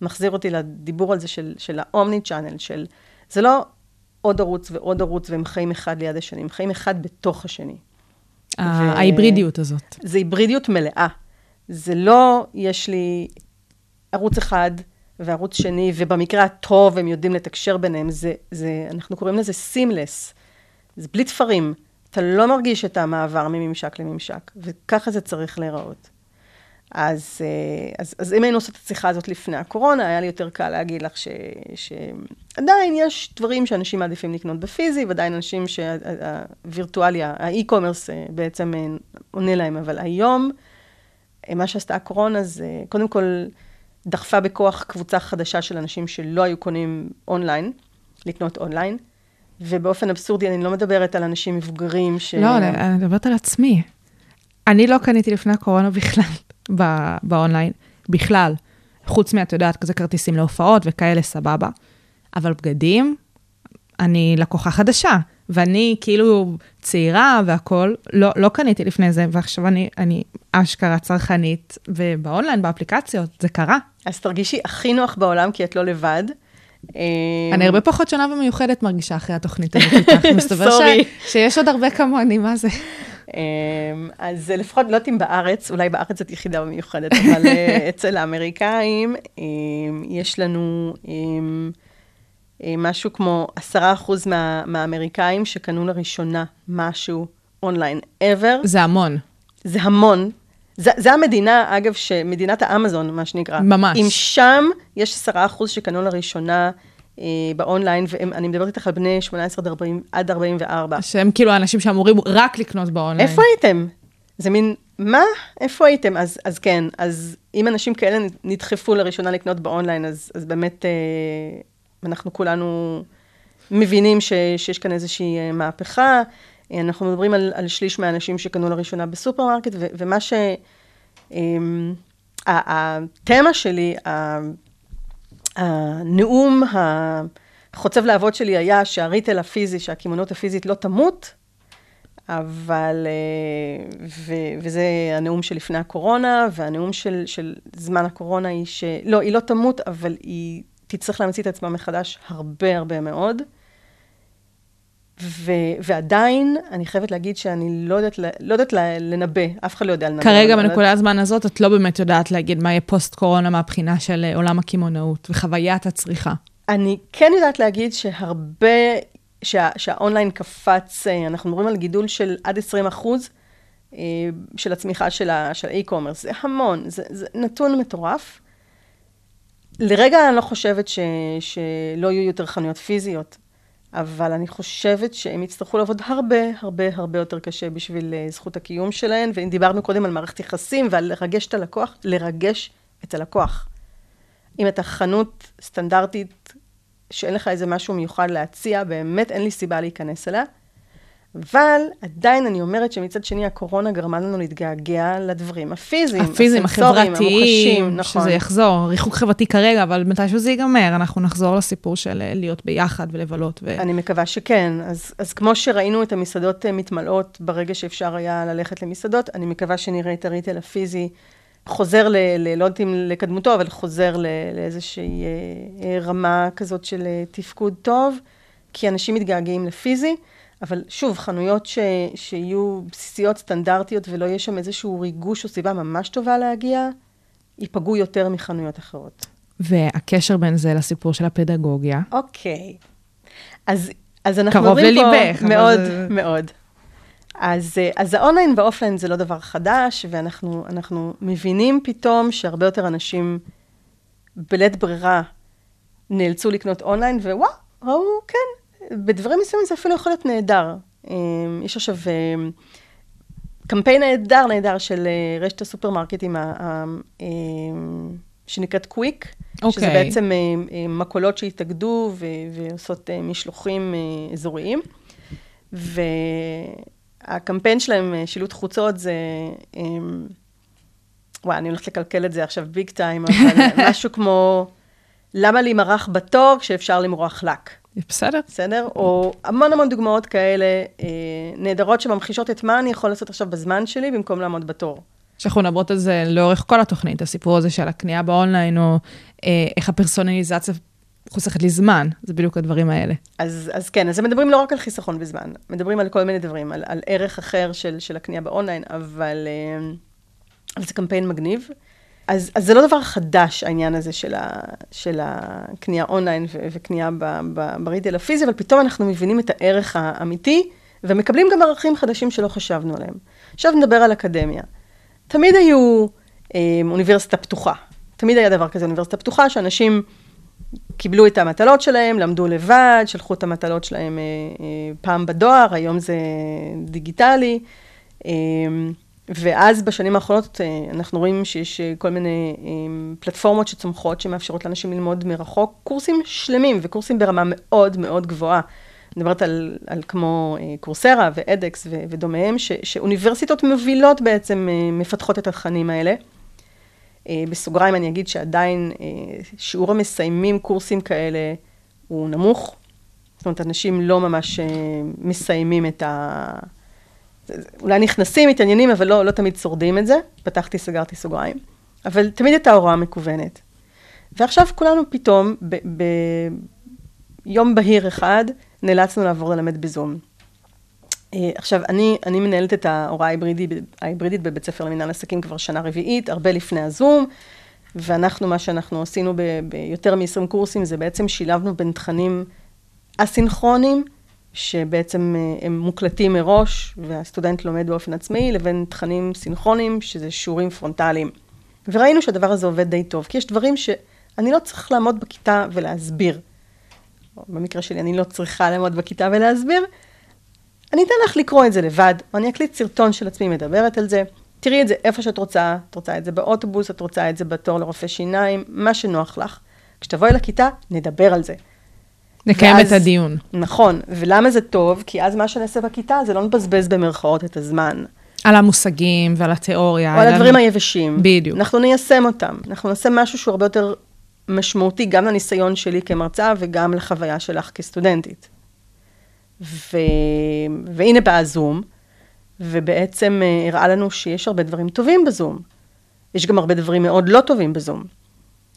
מחזיר אותי לדיבור על זה של, של האומני צ'אנל, של... זה לא עוד ערוץ ועוד ערוץ, והם חיים אחד ליד השני, הם חיים אחד בתוך השני. ההיברידיות הזאת. זה היברידיות מלאה. זה לא, יש לי ערוץ אחד וערוץ שני, ובמקרה הטוב הם יודעים לתקשר ביניהם, זה, זה, אנחנו קוראים לזה סימלס. זה בלי תפרים. אתה לא מרגיש את המעבר מממשק לממשק, וככה זה צריך להיראות. אז, אה, אז, אז אם היינו עושות את השיחה הזאת לפני הקורונה, היה לי יותר קל להגיד לך ש, שעדיין יש דברים שאנשים מעדיפים לקנות בפיזי, ועדיין אנשים שהווירטואליה, ה e-commerce אה, בעצם אה, עונה להם, אבל היום מה שעשתה הקורונה זה, קודם כל, דחפה בכוח קבוצה חדשה של אנשים שלא היו קונים אונליין, לקנות אונליין, ובאופן אבסורדי, אני לא מדברת על אנשים מבוגרים ש... לא, אני מדברת על עצמי. אני לא קניתי לפני הקורונה בכלל ב- באונליין, בכלל. חוץ מאת יודעת, כזה כרטיסים להופעות וכאלה, סבבה. אבל בגדים, אני לקוחה חדשה, ואני כאילו צעירה והכול, לא, לא קניתי לפני זה, ועכשיו אני, אני אשכרה צרכנית, ובאונליין, באפליקציות, זה קרה. אז תרגישי הכי נוח בעולם, כי את לא לבד. אני הרבה פחות שונה ומיוחדת מרגישה אחרי התוכנית הזאת איתך. מסתבר <laughs> שיש עוד הרבה כמוני, מה זה? אמ, אז לפחות, לא יודעת אם בארץ, אולי בארץ את יחידה ומיוחדת, אבל אה, <laughs> אצל האמריקאים אמ, יש לנו אמ, אה, משהו כמו עשרה אחוז מה- מהאמריקאים שקנו לראשונה משהו אונליין ever. זה המון. זה המון. זה, זה המדינה, אגב, שמדינת האמזון, מה שנקרא. ממש. אם שם יש עשרה אחוז שקנו לראשונה באונליין, ואני מדברת איתך על בני 18 עד 40, עד 44. שהם כאילו האנשים שאמורים רק לקנות באונליין. איפה הייתם? זה מין, מה? איפה הייתם? אז, אז כן, אז אם אנשים כאלה נדחפו לראשונה לקנות באונליין, אז, אז באמת אה, אנחנו כולנו מבינים ש, שיש כאן איזושהי אה, מהפכה. אה, אנחנו מדברים על, על שליש מהאנשים שקנו לראשונה בסופרמרקט, ו, ומה ש... אה, ה- התמה שלי, הנאום החוצב להבות שלי היה שהריטל הפיזי, שהקמעונות הפיזית לא תמות, אבל, אה, ו, וזה הנאום שלפני הקורונה, והנאום של, של זמן הקורונה היא ש... לא, היא לא תמות, אבל היא תצטרך להמציא את עצמה מחדש הרבה הרבה מאוד. ו, ועדיין, אני חייבת להגיד שאני לא יודעת, לא יודעת לנבא, אף אחד לא יודע לנבא. כרגע, אבל- בנקודת הזמן הזאת, את לא באמת יודעת להגיד מה יהיה פוסט-קורונה מהבחינה של אה, עולם הקמעונאות וחוויית הצריכה. אני כן יודעת להגיד שהרבה, שה, שהאונליין קפץ, אה, אנחנו מדברים על גידול של עד 20 אחוז אה, של הצמיחה של האי-קומרס. זה המון, זה, זה נתון מטורף. לרגע אני לא חושבת ש, שלא יהיו יותר חנויות פיזיות, אבל אני חושבת שהם יצטרכו לעבוד הרבה, הרבה, הרבה יותר קשה בשביל אה, זכות הקיום שלהן. ואם דיברנו קודם על מערכת יחסים ועל לרגש את הלקוח, לרגש את הלקוח. אם אתה חנות סטנדרטית, שאין לך איזה משהו מיוחד להציע, באמת אין לי סיבה להיכנס אליה. אבל עדיין אני אומרת שמצד שני הקורונה גרמה לנו להתגעגע לדברים הפיזיים, הפיזיים, החברתיים, המוחשים, נכון. שזה יחזור. ריחוק חברתי כרגע, אבל מתישהו זה ייגמר, אנחנו נחזור לסיפור של אה, להיות ביחד ולבלות. ו... אני מקווה שכן. אז, אז כמו שראינו את המסעדות אה, מתמלאות ברגע שאפשר היה ללכת למסעדות, אני מקווה שנראה את הריטל הפיזי חוזר, ל, ל, לא יודעת אם לקדמותו, אבל חוזר ל, לאיזושהי אה, רמה כזאת של תפקוד טוב, כי אנשים מתגעגעים לפיזי. אבל שוב, חנויות ש, שיהיו בסיסיות, סטנדרטיות, ולא יהיה שם איזשהו ריגוש או סיבה ממש טובה להגיע, ייפגעו יותר מחנויות אחרות. והקשר בין זה לסיפור של הפדגוגיה. אוקיי. אז, אז אנחנו קרוב פה לליבך, אבל מאוד, זה- מאוד. אז, אז האונליין והאופליין זה לא דבר חדש, ואנחנו אנחנו מבינים פתאום שהרבה יותר אנשים בלית ברירה נאלצו לקנות אונליין, ווואו, ראו, כן, בדברים מסוימים זה אפילו יכול להיות נהדר. אה, יש עכשיו אה, קמפיין נהדר, נהדר של אה, רשת הסופרמרקטים, שנקראת קוויק, שזה אוקיי. בעצם מכולות שהתאגדו ועושות משלוחים אזוריים. והקמפיין שלהם, שילוט חוצות, זה... וואי, אני הולכת לקלקל את זה עכשיו ביג טיים, אבל <laughs> משהו כמו, למה להימרח בתור כשאפשר למרוח לק? בסדר? בסדר? או המון המון דוגמאות כאלה אה, נהדרות שממחישות את מה אני יכול לעשות עכשיו בזמן שלי במקום לעמוד בתור. שאנחנו מדברות על זה לאורך כל התוכנית, הסיפור הזה של הקנייה באונליין, או אה, איך הפרסונליזציה חוסכת לי זמן, זה בדיוק הדברים האלה. אז, אז כן, אז מדברים לא רק על חיסכון בזמן, מדברים על כל מיני דברים, על, על ערך אחר של, של הקנייה באונליין, אבל, אה, אבל זה קמפיין מגניב. אז, אז זה לא דבר חדש, העניין הזה של, ה, של הקנייה אונליין ו, וקנייה ב, ב, הפיזי, אבל פתאום אנחנו מבינים את הערך האמיתי, ומקבלים גם ערכים חדשים שלא חשבנו עליהם. עכשיו נדבר על אקדמיה. תמיד היו אה, אוניברסיטה פתוחה. תמיד היה דבר כזה, אוניברסיטה פתוחה, שאנשים קיבלו את המטלות שלהם, למדו לבד, שלחו את המטלות שלהם אה, אה, פעם בדואר, היום זה דיגיטלי. אה, ואז בשנים האחרונות אה, אנחנו רואים שיש אה, כל מיני אה, פלטפורמות שצומחות שמאפשרות לאנשים ללמוד מרחוק, קורסים שלמים וקורסים ברמה מאוד מאוד גבוהה. מדברת על, על כמו קורסרה ואדקס ו- ודומיהם, ש- שאוניברסיטות מובילות בעצם מפתחות את התכנים האלה. בסוגריים אני אגיד שעדיין שיעור המסיימים קורסים כאלה הוא נמוך. זאת אומרת, אנשים לא ממש מסיימים את ה... אולי נכנסים, מתעניינים, אבל לא, לא תמיד שורדים את זה. פתחתי, סגרתי סוגריים. אבל תמיד הייתה הוראה מקוונת. ועכשיו כולנו פתאום, ביום בהיר אחד, נאלצנו לעבור ללמד בזום. אה, עכשיו, אני, אני מנהלת את ההוראה ההיברידית, ההיברידית בבית ספר למנהל עסקים כבר שנה רביעית, הרבה לפני הזום, ואנחנו, מה שאנחנו עשינו ביותר מ-20 קורסים, זה בעצם שילבנו בין תכנים אסינכרונים, שבעצם אה, הם מוקלטים מראש, והסטודנט לומד באופן עצמאי, לבין תכנים סינכרונים, שזה שיעורים פרונטליים. וראינו שהדבר הזה עובד די טוב, כי יש דברים שאני לא צריך לעמוד בכיתה ולהסביר. במקרה שלי, אני לא צריכה לעמוד בכיתה ולהסביר. אני אתן לך לקרוא את זה לבד, או אני אקליט סרטון של עצמי מדברת על זה. תראי את זה איפה שאת רוצה, את רוצה את זה באוטובוס, את רוצה את זה בתור לרופא שיניים, מה שנוח לך. כשתבואי לכיתה, נדבר על זה. נקיים ואז, את הדיון. נכון, ולמה זה טוב? כי אז מה שנעשה בכיתה זה לא נבזבז במרכאות את הזמן. על המושגים ועל התיאוריה. או על הדברים היבשים. בדיוק. אנחנו ניישם אותם. אנחנו נעשה משהו שהוא הרבה יותר משמעותי, גם לניסיון שלי כמרצה וגם לחוויה שלך כסטודנטית. ו... והנה בא הזום, ובעצם אה, הראה לנו שיש הרבה דברים טובים בזום. יש גם הרבה דברים מאוד לא טובים בזום.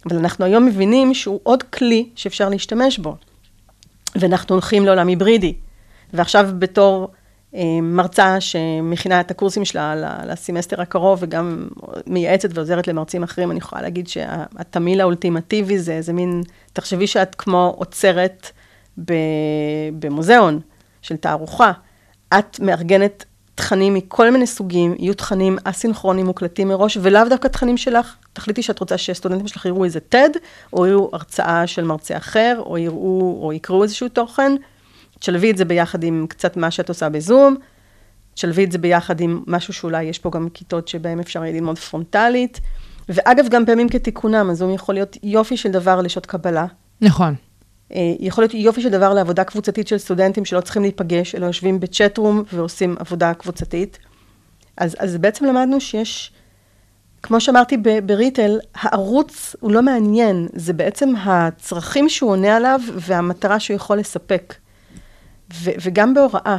אבל אנחנו היום מבינים שהוא עוד כלי שאפשר להשתמש בו. ואנחנו הולכים לעולם היברידי. ועכשיו בתור אה, מרצה שמכינה את הקורסים שלה לסמסטר הקרוב, וגם מייעצת ועוזרת למרצים אחרים, אני יכולה להגיד שהתמיל האולטימטיבי זה איזה מין, תחשבי שאת כמו עוצרת במוזיאון של תערוכה. את מארגנת תכנים מכל מיני סוגים, יהיו תכנים אסינכרונים מוקלטים מראש, ולאו דווקא תכנים שלך. תחליטי שאת רוצה שסטודנטים שלך יראו איזה TED, או יראו הרצאה של מרצה אחר, או יראו, או יקראו איזשהו תוכן. תשלבי את זה ביחד עם קצת מה שאת עושה בזום. תשלבי את זה ביחד עם משהו שאולי יש פה גם כיתות שבהן אפשר ללמוד פרונטלית. ואגב, גם פעמים כתיקונם, הזום יכול להיות יופי של דבר לשעות קבלה. נכון. אה, יכול להיות יופי של דבר לעבודה קבוצתית של סטודנטים שלא צריכים להיפגש, אלא יושבים בצ'טרום ועושים עבודה קבוצתית. אז, אז בעצם למדנו שיש, כמו שאמרתי בריטל, הערוץ הוא לא מעניין, זה בעצם הצרכים שהוא עונה עליו והמטרה שהוא יכול לספק. ו, וגם בהוראה.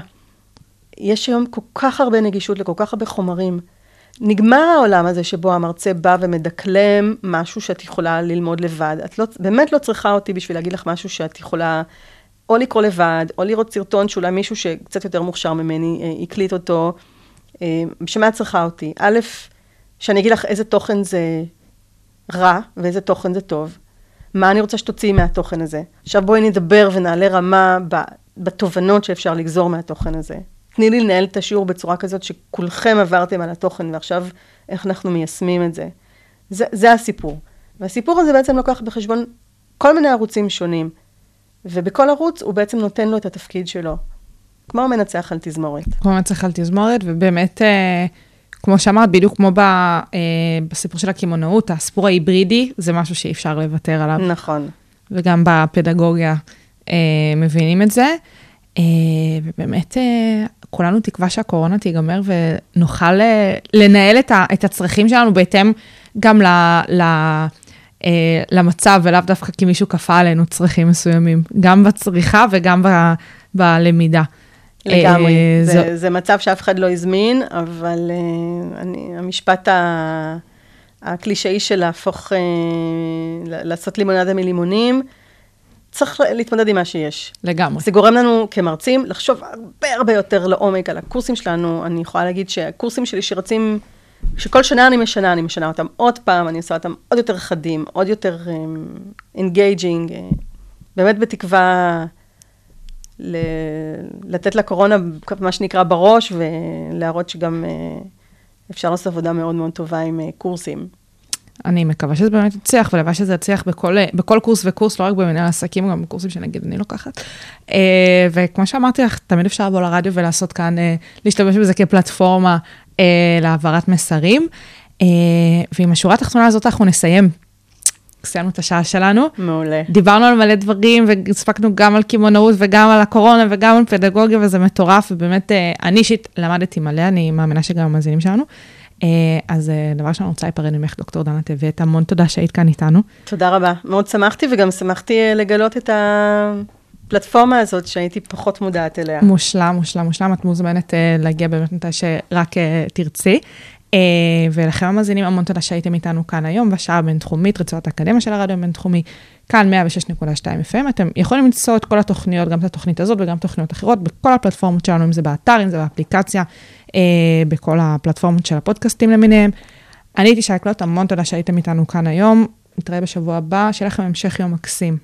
יש היום כל כך הרבה נגישות לכל כך הרבה חומרים. נגמר העולם הזה שבו המרצה בא ומדקלם משהו שאת יכולה ללמוד לבד. את לא, באמת לא צריכה אותי בשביל להגיד לך משהו שאת יכולה או לקרוא לבד, או לראות סרטון שאולי מישהו שקצת יותר מוכשר ממני אה, הקליט אותו. אה, בשביל מה את צריכה אותי? א', שאני אגיד לך איזה תוכן זה רע ואיזה תוכן זה טוב. מה אני רוצה שתוציאי מהתוכן הזה. עכשיו בואי נדבר ונעלה רמה בתובנות שאפשר לגזור מהתוכן הזה. תני לי לנהל את השיעור בצורה כזאת שכולכם עברתם על התוכן, ועכשיו איך אנחנו מיישמים את זה. זה, זה הסיפור. והסיפור הזה בעצם לוקח בחשבון כל מיני ערוצים שונים, ובכל ערוץ הוא בעצם נותן לו את התפקיד שלו. כמו מנצח על תזמורת. כמו מנצח על תזמורת, ובאמת, אה, כמו שאמרת, בדיוק כמו ב, אה, בסיפור של הקמעונאות, הסיפור ההיברידי זה משהו שאי אפשר לוותר עליו. נכון. וגם בפדגוגיה אה, מבינים את זה. אה, ובאמת, אה, כולנו תקווה שהקורונה תיגמר ונוכל אה, לנהל את, ה, את הצרכים שלנו בהתאם גם ל, ל, אה, למצב, ולאו דווקא כי מישהו כפה עלינו צרכים מסוימים, גם בצריכה וגם ב, בלמידה. לגמרי, אה, זה, זו... זה מצב שאף אחד לא הזמין, אבל אה, אני, המשפט ה... הקלישאי של להפוך, אה, לעשות לימונדה מלימונים, צריך להתמודד עם מה שיש. לגמרי. זה גורם לנו כמרצים לחשוב הרבה הרבה יותר לעומק על הקורסים שלנו. אני יכולה להגיד שהקורסים שלי שרצים, שכל שנה אני משנה, אני משנה אותם עוד פעם, אני עושה אותם עוד יותר חדים, עוד יותר engaging, אה, באמת בתקווה ל- לתת לקורונה, מה שנקרא, בראש, ולהראות שגם אה, אפשר לעשות עבודה מאוד מאוד טובה עם uh, קורסים. אני מקווה שזה באמת יצליח, ולוואי שזה יצליח בכל, בכל קורס וקורס, לא רק במנהל עסקים, גם בקורסים שנגיד אני לוקחת. אה, וכמו שאמרתי לך, תמיד אפשר לבוא לרדיו ולעשות כאן, אה, להשתמש בזה כפלטפורמה אה, להעברת מסרים. אה, ועם השורה התחתונה הזאת אנחנו נסיים. סיימנו את השעה שלנו. מעולה. דיברנו על מלא דברים והספקנו גם על קמעונאות וגם על הקורונה וגם על פדגוגיה וזה מטורף ובאמת אה, אני אישית למדתי מלא, אני מאמינה שגם המאזינים שלנו. אה, אז אה, דבר ראשון אני רוצה להיפרד ממך, דוקטור דנה טבת, המון תודה שהיית כאן איתנו. תודה רבה. מאוד שמחתי, וגם שמחתי לגלות את הפלטפורמה הזאת שהייתי פחות מודעת אליה. מושלם, מושלם, מושלם, את מוזמנת אה, להגיע באמת מתי שרק אה, תרצי. ולכם המאזינים, המון תודה שהייתם איתנו כאן היום, בשעה הבינתחומית, רצועת האקדמיה של הרדיו הבינתחומי, כאן 106.2 FM. אתם יכולים למצוא את כל התוכניות, גם את התוכנית הזאת וגם תוכניות אחרות, בכל הפלטפורמות שלנו, אם זה באתר, אם זה באפליקציה, אה, בכל הפלטפורמות של הפודקאסטים למיניהם. אני הייתי שי קלוט, המון תודה שהייתם איתנו כאן היום. נתראה בשבוע הבא, שיהיה לכם המשך יום מקסים.